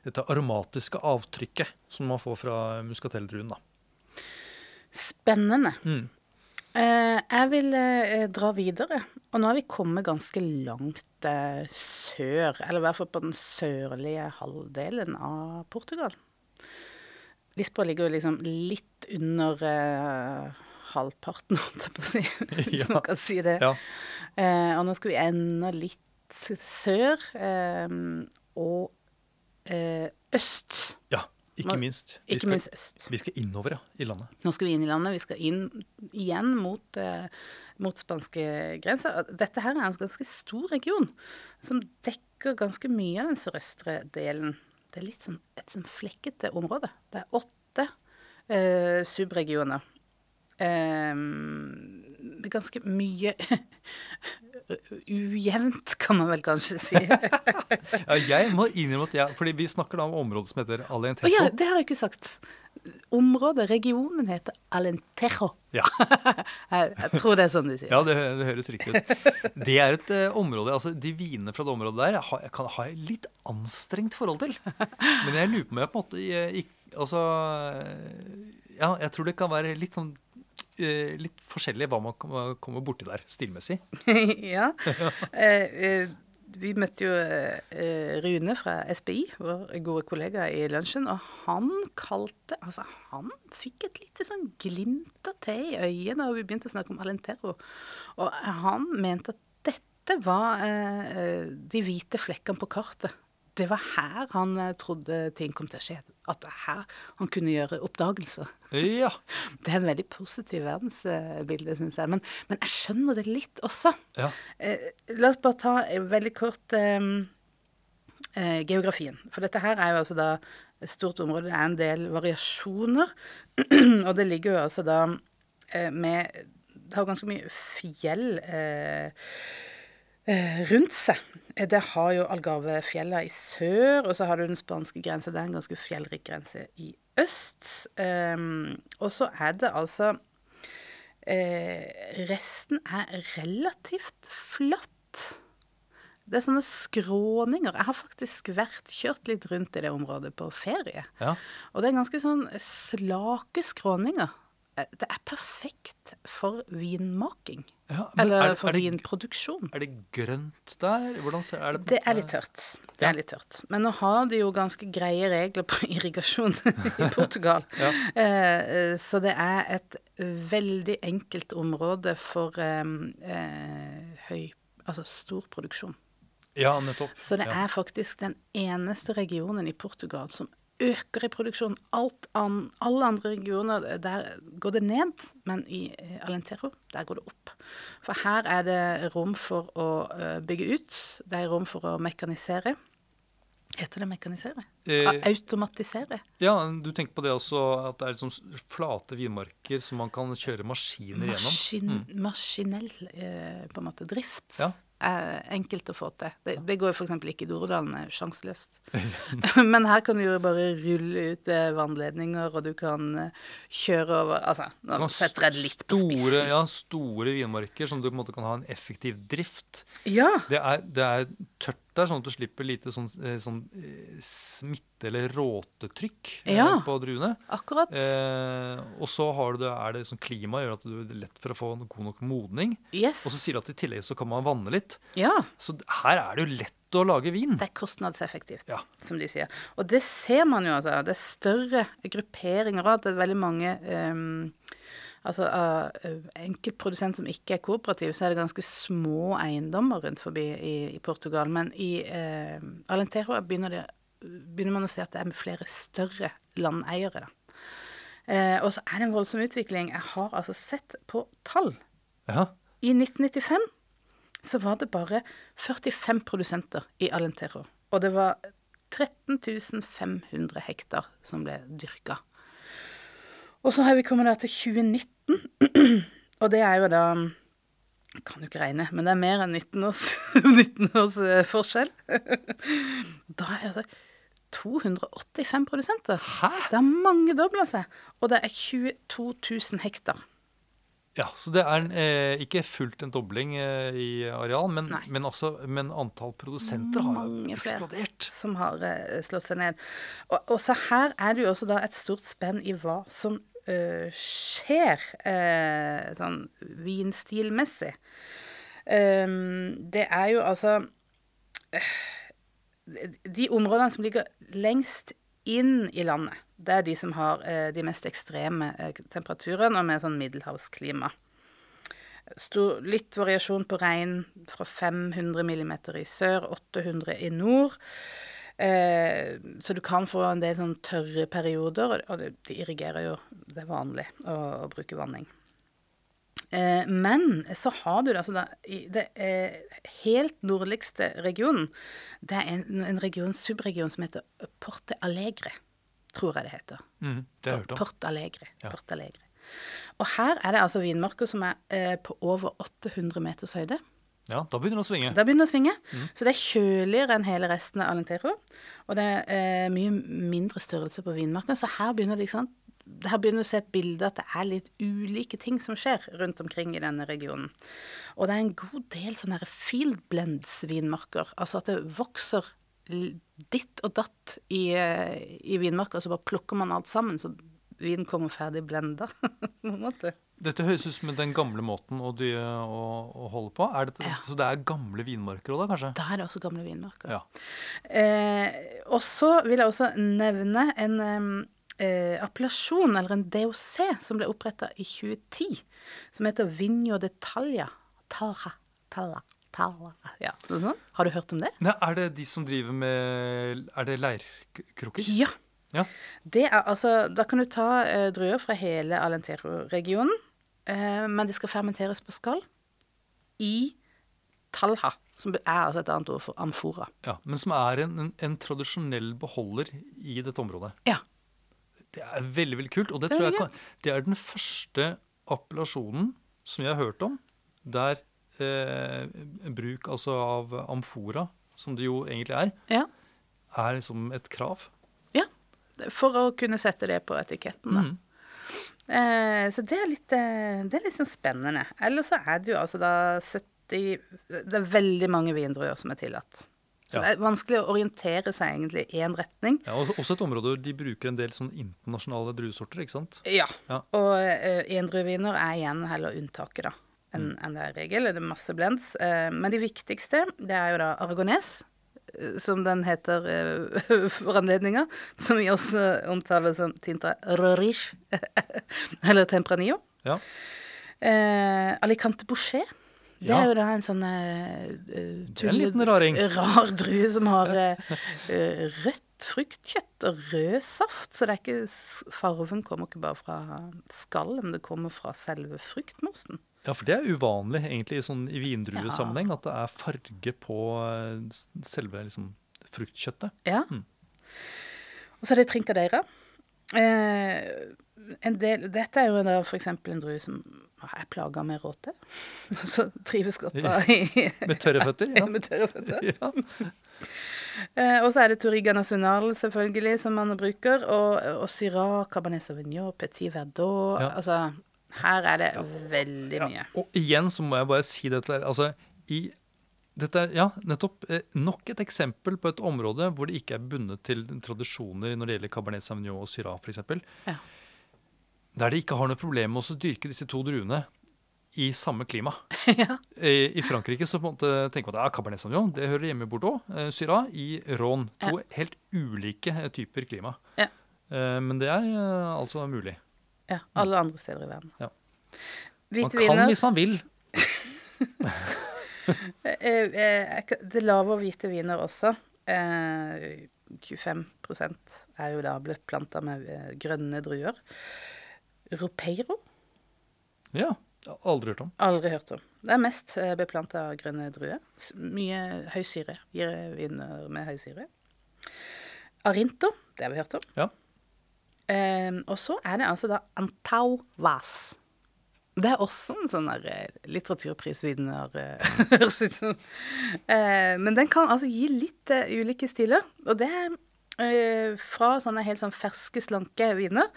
dette aromatiske avtrykket som man får fra muskateldruen. da. Spennende. Mm. Uh, jeg vil uh, dra videre. Og nå har vi kommet ganske langt uh, sør, eller i hvert fall på den sørlige halvdelen av Portugal. Lisboa ligger jo liksom litt under halvparten, holdt jeg på å si, hvis Ja. man kan si det. Ja. Og nå skal vi enda litt sør, og øst. ja, ikke minst. Vi Ikke skal, minst øst. vi skal innover ja, i landet. Nå skal vi inn i landet. Vi skal inn igjen mot, eh, mot spanske grenser. Dette her er en ganske stor region som dekker ganske mye av den sørøstre delen. Det er litt sånn et sånn flekkete område. Det er åtte eh, subregioner. Eh, det er ganske mye ujevnt, kan man vel kanskje si. Ja, jeg må innrømme at jeg, fordi vi snakker da om området som heter Alentejo. ja, det har jeg ikke sagt. Området, regionen, heter Alentejo. Ja. Jeg, jeg tror det er sånn de sier. Ja, det, det høres riktig ut. Det er et uh, område altså De vinene fra det området der har, jeg kan har et litt anstrengt forhold til. Men jeg lurer på om jeg på en måte ikk- Altså Ja, jeg tror det kan være litt sånn Litt forskjellig hva man kom- kommer borti der stilmessig. ja. Eh, eh, vi møtte jo eh, Rune fra SPI, vår gode kollega, i lunsjen, og han kalte Altså, han fikk et lite sånn glimt av te i øyet da vi begynte å snakke om Alentero. Og han mente at dette var eh, eh, de hvite flekkene på kartet det var her han eh, trodde ting kom til å skje. At det var her han kunne gjøre oppdagelser. Ja. Det er en veldig positiv verdensbilde, syns jeg. Men, men jeg skjønner det litt også. ja. Eh, la oss bare ta eh, veldig kort eh, eh, geografien. For dette her er jo altså da et stort område. Det er en del variasjoner. og det ligger jo altså da eh, med Det har ganske mye fjell eh, rundt seg. Eh, Det har jo Algarvefjella i sør, og så har du den spanske grensa. Det er en ganske fjellrik grense i øst. Um, og så er det altså eh, Resten er relativt flatt. Det er sånne skråninger. Jeg har faktisk vært kjørt litt rundt i det området på ferie. ja. Og det er ganske sånn slake skråninger. Eh, Det er perfekt for vinmaking. Ja, Eller er for er det- vinproduksjon. Er det grønt der? Hvordan ser, er det Det er litt tørt. Det Ja. er litt tørt. Men nå har de jo ganske greie regler på irrigasjon i Portugal. Ja. Eh, eh, så det er et veldig enkelt område for eh, høy Altså stor produksjon. Ja, nettopp. Så det er faktisk den eneste regionen i Portugal som øker i produksjonen. Alt an, alle andre regioner, der går det ned, men i eh, Alentero, der går det opp. For her er det rom for å eh, bygge ut, det er rom for å mekanisere. Heter det mekanisere? Eh, Automatisere. Ja, du tenker på det også at det er liksom flate vinmarker som man kan kjøre maskiner gjennom? Mm. Maskinell eh, på en måte drift Ja. Er enkelt å få til. Det, det går jo f.eks. ikke i Dorodalen, det er jo sjanseløst. Men her kan du jo bare rulle ut eh, vannledninger, og du kan eh, kjøre over Altså, nå kan setter jeg det litt på store, spissen. ja, store vinmarker som du på en måte kan ha en effektiv drift. Ja. Det er, det er tørt der, sånn at du slipper lite sånn, eh, sånn eh, smitte- eller råtetrykk eh, Ja. på druene. akkurat. Eh, og så har du det, er det sånn klima gjør at du, er lett for å få god nok modning. yes. Og så sier de at i tillegg så kan man vanne litt. Ja. Så her er det jo lett å lage vin. Det er kostnadseffektivt, Ja. som de sier. Og det ser man jo, altså. Det er større grupperinger av det er veldig mange ehm, Altså av enkeltprodusent som ikke er kooperativ, så er det ganske små eiendommer rundt forbi i, i Portugal. Men i eh, Alentero begynner, det, begynner man å se at det er med flere større landeiere. Eh, og så er det en voldsom utvikling. Jeg har altså sett på tall. Ja. I 1995 så var det bare 45 produsenter i Alentero. Og det var 13 500 hektar som ble dyrka. Og så har vi kommet da til 2019, og det er jo da kan jo ikke regne, men det er mer enn 19 års, 19 års eh, forskjell. Da er det altså 285 produsenter. Hæ? Det har mangedobla seg. Og det er 22 000 hektar. Ja, så det er eh, ikke fullt en dobling eh, i areal, men, men, altså, men antall produsenter har Mange eksplodert. som har eh, slått seg ned. Og, og så her er det jo også da et stort spenn i hva som eh, skjer uh, sånn vinstilmessig. Um, det er jo altså uh, De områdene som ligger lengst inn i landet, det er de som har de mest ekstreme temperaturene og med sånn middelhavsklima. Stor, litt variasjon på regn fra 500 millimeter i sør, 800 i nord. Eh, så du kan få en del sånn tørre perioder, og det, de irrigerer jo Det er vanlig å, å bruke vanning. Eh, men så har du det altså da, i det eh, helt nordligste regionen. Det er en, en region, subregion som heter Porte Allegre, tror jeg det heter. Mm, det har jeg hørt om. Porte Allegre. Ja. Porte Allegre. Og her er det altså vinmarker som er eh, på over 800 meters høyde. Ja, da begynner det å svinge. Da begynner det å svinge. Mm. Så det er kjøligere enn hele resten av Alentero. Og det er eh, mye mindre størrelse på vinmarkene, Så her begynner det, ikke sant? Her begynner du å se et bilde at det er litt ulike ting som skjer rundt omkring i denne regionen. Og det er en god del sånne field blends-vinmarker. Altså at det vokser ditt og datt i, eh, i vinmarker, og så bare plukker man alt sammen. Så vinen kommer ferdig blenda, på en måte. Dette høres ut som den gamle måten å, dy, å, å holde på. Er dette, Ja. Så det er gamle vinmarker òg, da, kanskje? Det er det også gamle vinmarker. Ja. Eh, og så vil jeg også nevne en eh, appellasjon, eller en DOC, som ble oppretta i 2010, som heter Vinjo Detalja. Tara, tara, Talla. Ja, sånn. Har du hørt om det? Nei, er det de som driver med Er det leirkrukker? Ja. Ja. Det er altså Da kan du ta eh, druer fra hele Alentero-regionen, eh, men de skal fermenteres på skall i Talha, som er altså et annet ord for amfora. ja. Men som er en, en, en tradisjonell beholder i dette området. Ja. Det er veldig veldig kult. Og det, Det tror jeg kan, det er den første appellasjonen som jeg har hørt om der eh, bruk altså av amfora, som det jo egentlig er, Ja. er liksom et krav. For å kunne sette det på etiketten, da. Mm. Eh, så det er litt, eh, det er litt sånn spennende. Ellers så er det jo altså da 70 Det er veldig mange vindruer som er tillatt. Så Ja. det er vanskelig å orientere seg egentlig i én retning. Ja, også et område hvor de bruker en del sånn internasjonale druesorter, ikke sant? Ja. Ja. Og uh, endrueviner er igjen heller unntaket, da, enn enn det er regel. Det er masse blends. Eh, men de viktigste, det er jo da aragones, som den heter eh, for anledninga. Som vi også omtaler som tinta rorish, eller tempranillo. Ja. Eh, Alicante Boucher. Det Ja. er jo da en sånn uh, er en liten raring. rar drue som har eh, eh, rødt fruktkjøtt og rød saft. Så det er ikke farven kommer ikke bare fra skallet, men det kommer fra selve fruktmosen. Ja, for det er uvanlig egentlig i, sånn, i vindruesammenheng at det er farge på eh, selve liksom, fruktkjøttet. Ja. Mm. Og så er det trincadeira. Eh, del, dette er jo da f.eks. en drue som er plaga med råte. Så trives godt da i Med tørre føtter. Ja. med tørre føtter. ja. Eh, og så er det Toriga National, selvfølgelig, som man bruker. Og, og Syrah, Cabernet Sauvignon, Petit Verdot. Ja. Altså, her er det veldig mye. Og igjen så må jeg bare si dette. Altså, i dette er ja, nettopp eh, nok et eksempel på et område hvor det ikke er bundet til tradisjoner når det gjelder Cabernet Sauvignon og Syrah f.eks. Ja. Der de ikke har noe problem med å dyrke disse to druene i samme klima. ja. I, I Frankrike så på en måte tenker man at ja, Cabernet Sauvignon det hører hjemme i Bordeaux. Eh, Syrah i Rhône. To helt ulike eh, typer klima. Ja. Eh, men det er eh, altså mulig. Ja. Alle andre steder i verden. Ja. Man kan hvis man vil. Eh, eh, det lave og hvite viner også. Eh, 25% er jo da blitt planta med eh, grønne druer. Ropeiro Ja. Aldri hørt om. aldri hørt om. Det er mest eh, beplanta grønne druer. Mye høy syre. Gir viner med høy syre. Arinto, det har vi hørt om. Ja. Eh, og så er det altså da Antau Vas. Det er også en sånn der eh, litteraturprisvinner, eh, høres ut som. Eh, men den kan altså gi litt uh, ulike stiler. Og det er uh, fra sånne helt sånn ferske, slanke viner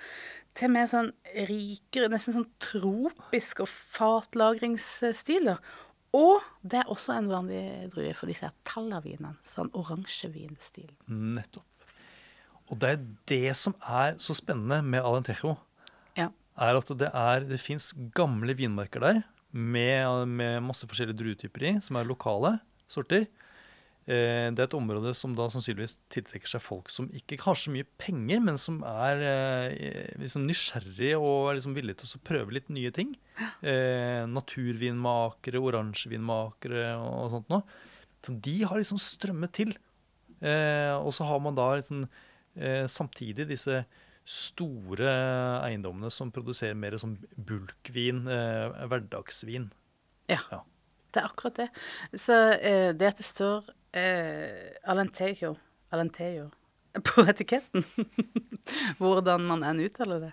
til mer sånn rikere, nesten sånn tropisk og fatlagringsstiler. Og det er også en vanlig drue for disse tallavinene. Sånn oransjevinstil. Nettopp. Og det er det som er så spennende med Alentejo, Ja. er at det, er, det fins gamle vinmarker der med, med masse forskjellige druetyper i, som er lokale sorter. Eh, det er et område som da sannsynligvis tiltrekker seg folk som ikke har så mye penger, men som er eh, liksom nysgjerrige og er liksom villige til å prøve litt nye ting. Eh, naturvinmakere, oransjevinmakere og sånt noe. Så de har liksom strømmet til. Eh, og så har man da liksom, eh, samtidig disse store eiendommene som produserer mer som bulkvin, eh, hverdagsvin. Ja. Ja. Det er akkurat det. Så eh, det at det står eh, Alentejo, Alentejo på etiketten, hvordan man enn uttaler det,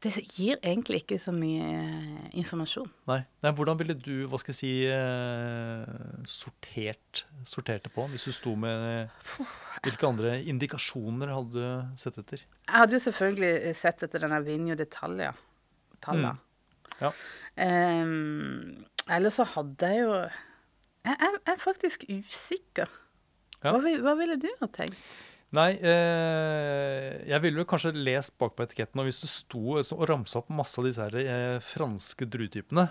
det gir egentlig ikke så mye eh, informasjon. Nei. Nei, hvordan ville du hva skal jeg si, eh, sortert, sortert det på, hvis du sto med Hvilke andre indikasjoner hadde du sett etter? Jeg hadde jo selvfølgelig sett etter denne Vinjo d'Italia. Talla. Ja. Um, Eller så hadde jeg jo Jeg jeg er faktisk usikker. Ja. Hva, hva ville du ha tenkt? Nei, eh, jeg ville vel kanskje lest bak på etiketten, og hvis det sto så- og ramsa opp masse av disse her, eh, franske druetypene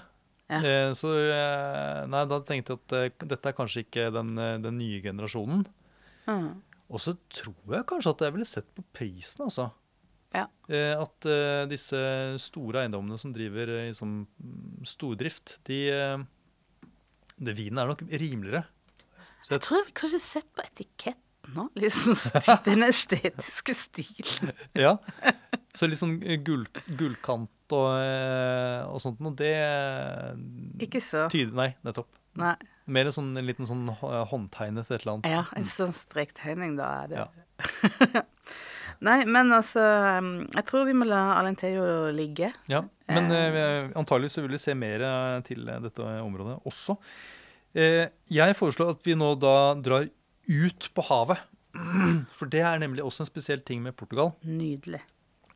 Ja. eh, Så eh, nei, da tenkte jeg at eh, dette er kanskje ikke den, eh, den nye generasjonen. Mm. Og så tror jeg kanskje at jeg ville sett på prisen, altså. Ja. Eh, at disse store eiendommene som driver i mm, stordrift, de, Det Vinen er nok rimeligere. Så Jeg tror jeg kanskje sett på etiketten nå, liksom den estetiske stilen. Ja. Så litt sånn gull, gullkant og, eh, og sånt noe, det Ikke så. tyder Nei, nettopp. Nei. Mer en sånn en liten sånn hå- håndtegnet et eller annet. Ja, en sånn strektegning, da er det. Ja. Nei, men altså um, Jeg tror vi må la Alentejo ligge. Ja, Men eh, antagelig så vil vi se mer eh, til eh, dette området også. Eh, jeg foreslår at vi nå da drar ut på havet. For det er nemlig også en spesiell ting med Portugal. Nydelig.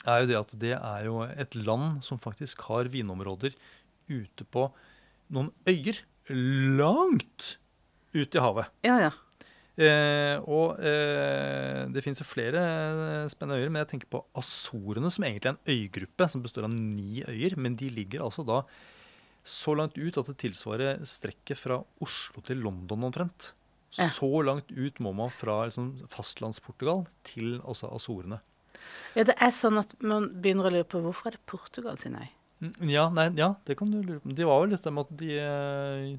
er jo det at det er jo et land som faktisk har vinområder ute på noen øyer langt ut i havet. Ja, ja. Eh, og eh, det finnes jo flere eh, spennende øyer, men jeg tenker på Azorene, som egentlig er en øygruppe som består av ni øyer. Men de ligger altså da så langt ut at det tilsvarer strekket fra Oslo til London omtrent. Ja. Så langt ut må man fra liksom, fastlandsportugal til også Azorene. ja. Det er sånn at man begynner å lure på hvorfor er det Portugal sin øy? Ja, nei, ja, det kan du lure på. Det var vel litt det med at de eh,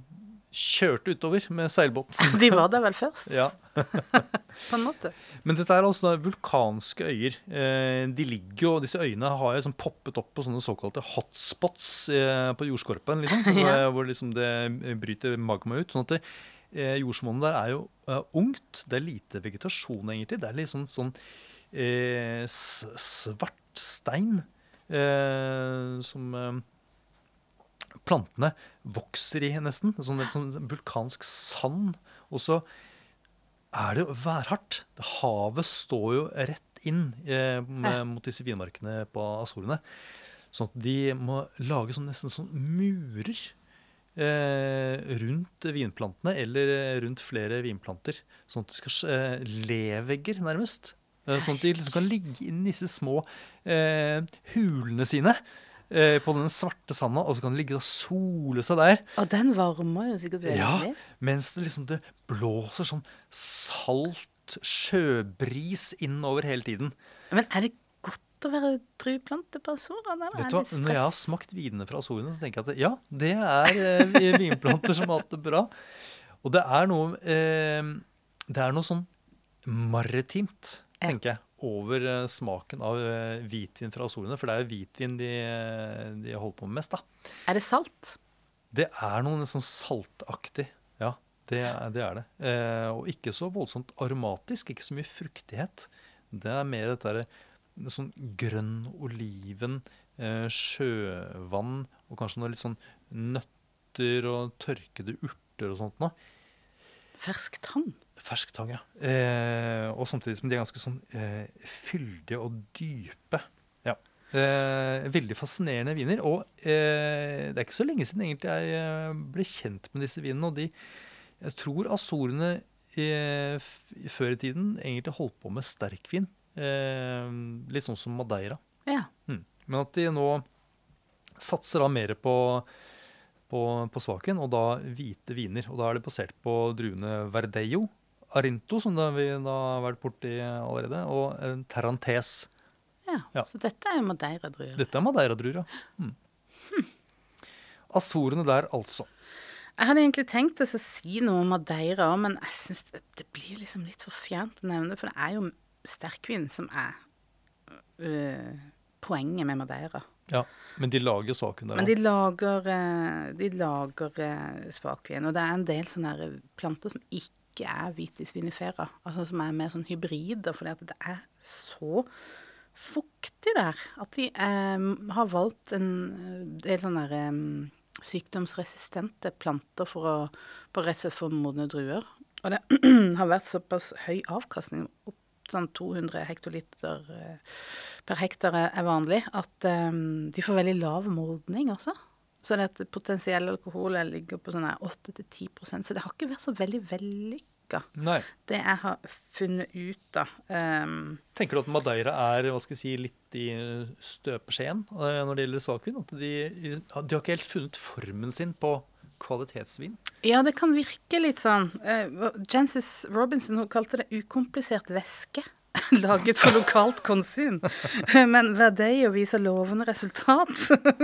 kjørte utover med seilbåt. De var der vel først, ja. på en måte. Men dette er altså vulkanske øyer. Eh, de ligger jo, Disse øyene har jo sånn poppet opp på sånne såkalte hotspots eh, på jordskorpen. liksom, Ja. hvor, hvor liksom det bryter magma ut. sånn at det, eh, Jordsmonnet der er jo eh, ungt. Det er lite vegetasjon, egentlig. Det er litt sånn, sånn eh, svart stein eh, som eh, plantene vokser i, nesten. Sånn, sånn vulkansk sand. Og så er det jo værhardt. Havet står jo rett inn eh, med, mot disse vinmarkene på Azorene. Sånn at de må lage sånn, nesten sånn murer rundt vinplantene, eller eh, rundt flere vinplanter. Sånn at de skal eh, levegger, nærmest. Eh, sånn at de liksom kan ligge inn i disse små eh, hulene sine eh, på den svarte sanda, og så kan de ligge og sole seg der. Og den varmer jo sikkert veldig. Ja, mens det liksom det blåser sånn salt sjøbris innover hele tiden. Men er det godt å være drueplante på Azorene? Vet du hva, Når jeg har smakt vinene fra Azorene, så tenker jeg at ja, det er eh, vinplanter som har hatt det bra. Og det er noe eh, Det er noe sånn maritimt, tenker jeg, over eh, smaken av eh, hvitvin fra Azorene. For det er jo hvitvin de, eh, de holder på med mest, da. Er det salt? Det er noe nesten saltaktig. Ja, det det. Er det. Eh, og ikke så voldsomt aromatisk, ikke så mye fruktighet. Det er mer dette der, sånn grønn oliven, eh, sjøvann og kanskje noe litt sånn nøtter og tørkede urter og sånt noe. Fersk tang? Fersk tang, ja. Eh, og samtidig som de er ganske sånn eh, fyldige og dype. Ja. Eh, veldig fascinerende viner. Og eh, det er ikke så lenge siden egentlig jeg eh, ble kjent med disse vinene. Og de, jeg tror Azorene før i tiden egentlig holdt på med sterkvin. Eh, litt sånn som Madeira. Ja. Mm. Men at de nå satser da mer på, på, på svaken, og da hvite viner. Og da er det basert på druene Verdeio, Arinto, som vi da har vært borti allerede, og en Terrantes. ja. Ja. Så dette er jo Madeira-druer. Dette er Madeira-druer, ja. Mm. Azorene der, altså. Jeg hadde egentlig tenkt å si noe om Madeira òg, men jeg syns det, det blir liksom litt for fjernt å nevne, for det er jo sterkvin som er øh, poenget med Madeira. Ja, Men de lager saken der Men òg. de lager, de lager eh, svakvin, og det er en del sånne planter som ikke er vitis vinifera, altså som er mer sånn hybrider, fordi at det er så fuktig der at de eh, har valgt en eh, del sånne eh, sykdomsresistente planter for å på rett og slett få modne druer. Og det har vært såpass høy avkastning, opp sånn 200 hektoliter eh, per hektar er vanlig, at eh, de får veldig lav modning også. Så det at potensiell alkohol ligger på sånn 8-10% så det har ikke vært så veldig vellykka, Nei. det jeg har funnet ut, da. Um, Tenker du at Madeira er hva skal jeg si, litt i støpeskjeen når det gjelder svakvin? At de, de har ikke helt funnet formen sin på kvalitetsvin? ja, det kan virke litt sånn uh, Jancis Robinson hun kalte det ukomplisert væske. laget for lokalt konsum. Men verdi å vise lovende resultat,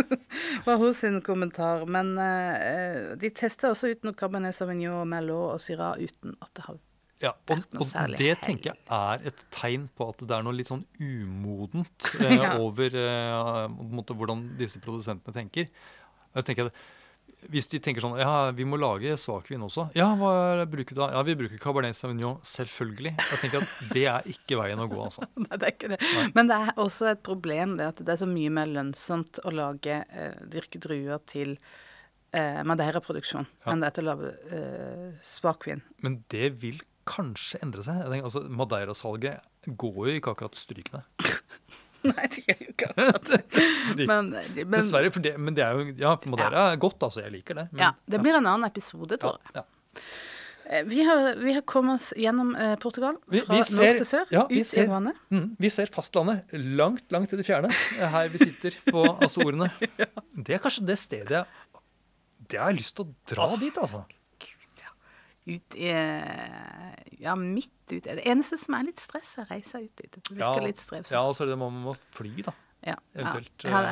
var hos sin kommentar. Men uh, de tester også ut noe Cabernet Sauvignon, Merlot og Syrah uten at det har ja, og, og det tenker jeg er et tegn på at det er noe litt sånn umodent eh, ja. over eh, hvordan disse produsentene tenker. Jeg tenker at hvis de tenker sånn Ja, vi må lage svakvin også. Ja, hva bruker du da? Ja, vi bruker Cabernet Sauvignon. Selvfølgelig. Jeg tenker at Det er ikke veien å gå, altså. Nei, det er ikke det. Nei. Men det er også et problem det at det er så mye mer lønnsomt å lage eh, dyrke druer til eh, Madeira-produksjon ja. enn det er til å lage eh, svakvin. Men det vil kanskje endre seg. Jeg tenker, altså, Madeira-salget går jo ikke akkurat strykende. Nei, det gjør jo ikke akkurat det. men, men, Dessverre, for det, men det er jo Ja, Madeira ja. er godt, altså. Jeg liker det. Men, ja, Det blir en annen episode, tror jeg. Eh, vi har, vi har, kommet oss gjennom eh, Portugal, fra vi, vi ser, nord til sør, ja, ut ser, i vannet. Mm, vi ser fastlandet langt, langt i det fjerne, eh, her vi sitter på Azorene. ja. Det er kanskje det stedet jeg Det har lyst til å dra oh. dit, altså ut i Ja, midt ute. Det eneste som er litt stress, er å reise ut dit. Det virker ja, litt strevsomt. Ja, og så er det må man må fly, da. Ja, Eventuelt. Ja.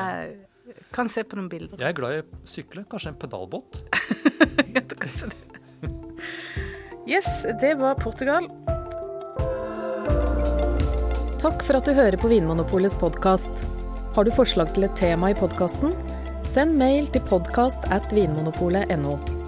Jeg kan se på noen bilder. Jeg er glad i å sykle. Kanskje en pedalbåt? kanskje det. Yes, det var Portugal. Takk for at du hører på Vinmonopolets podkast. Har du forslag til et tema i podkasten? Send mail til podkast at vinmonopolet.no.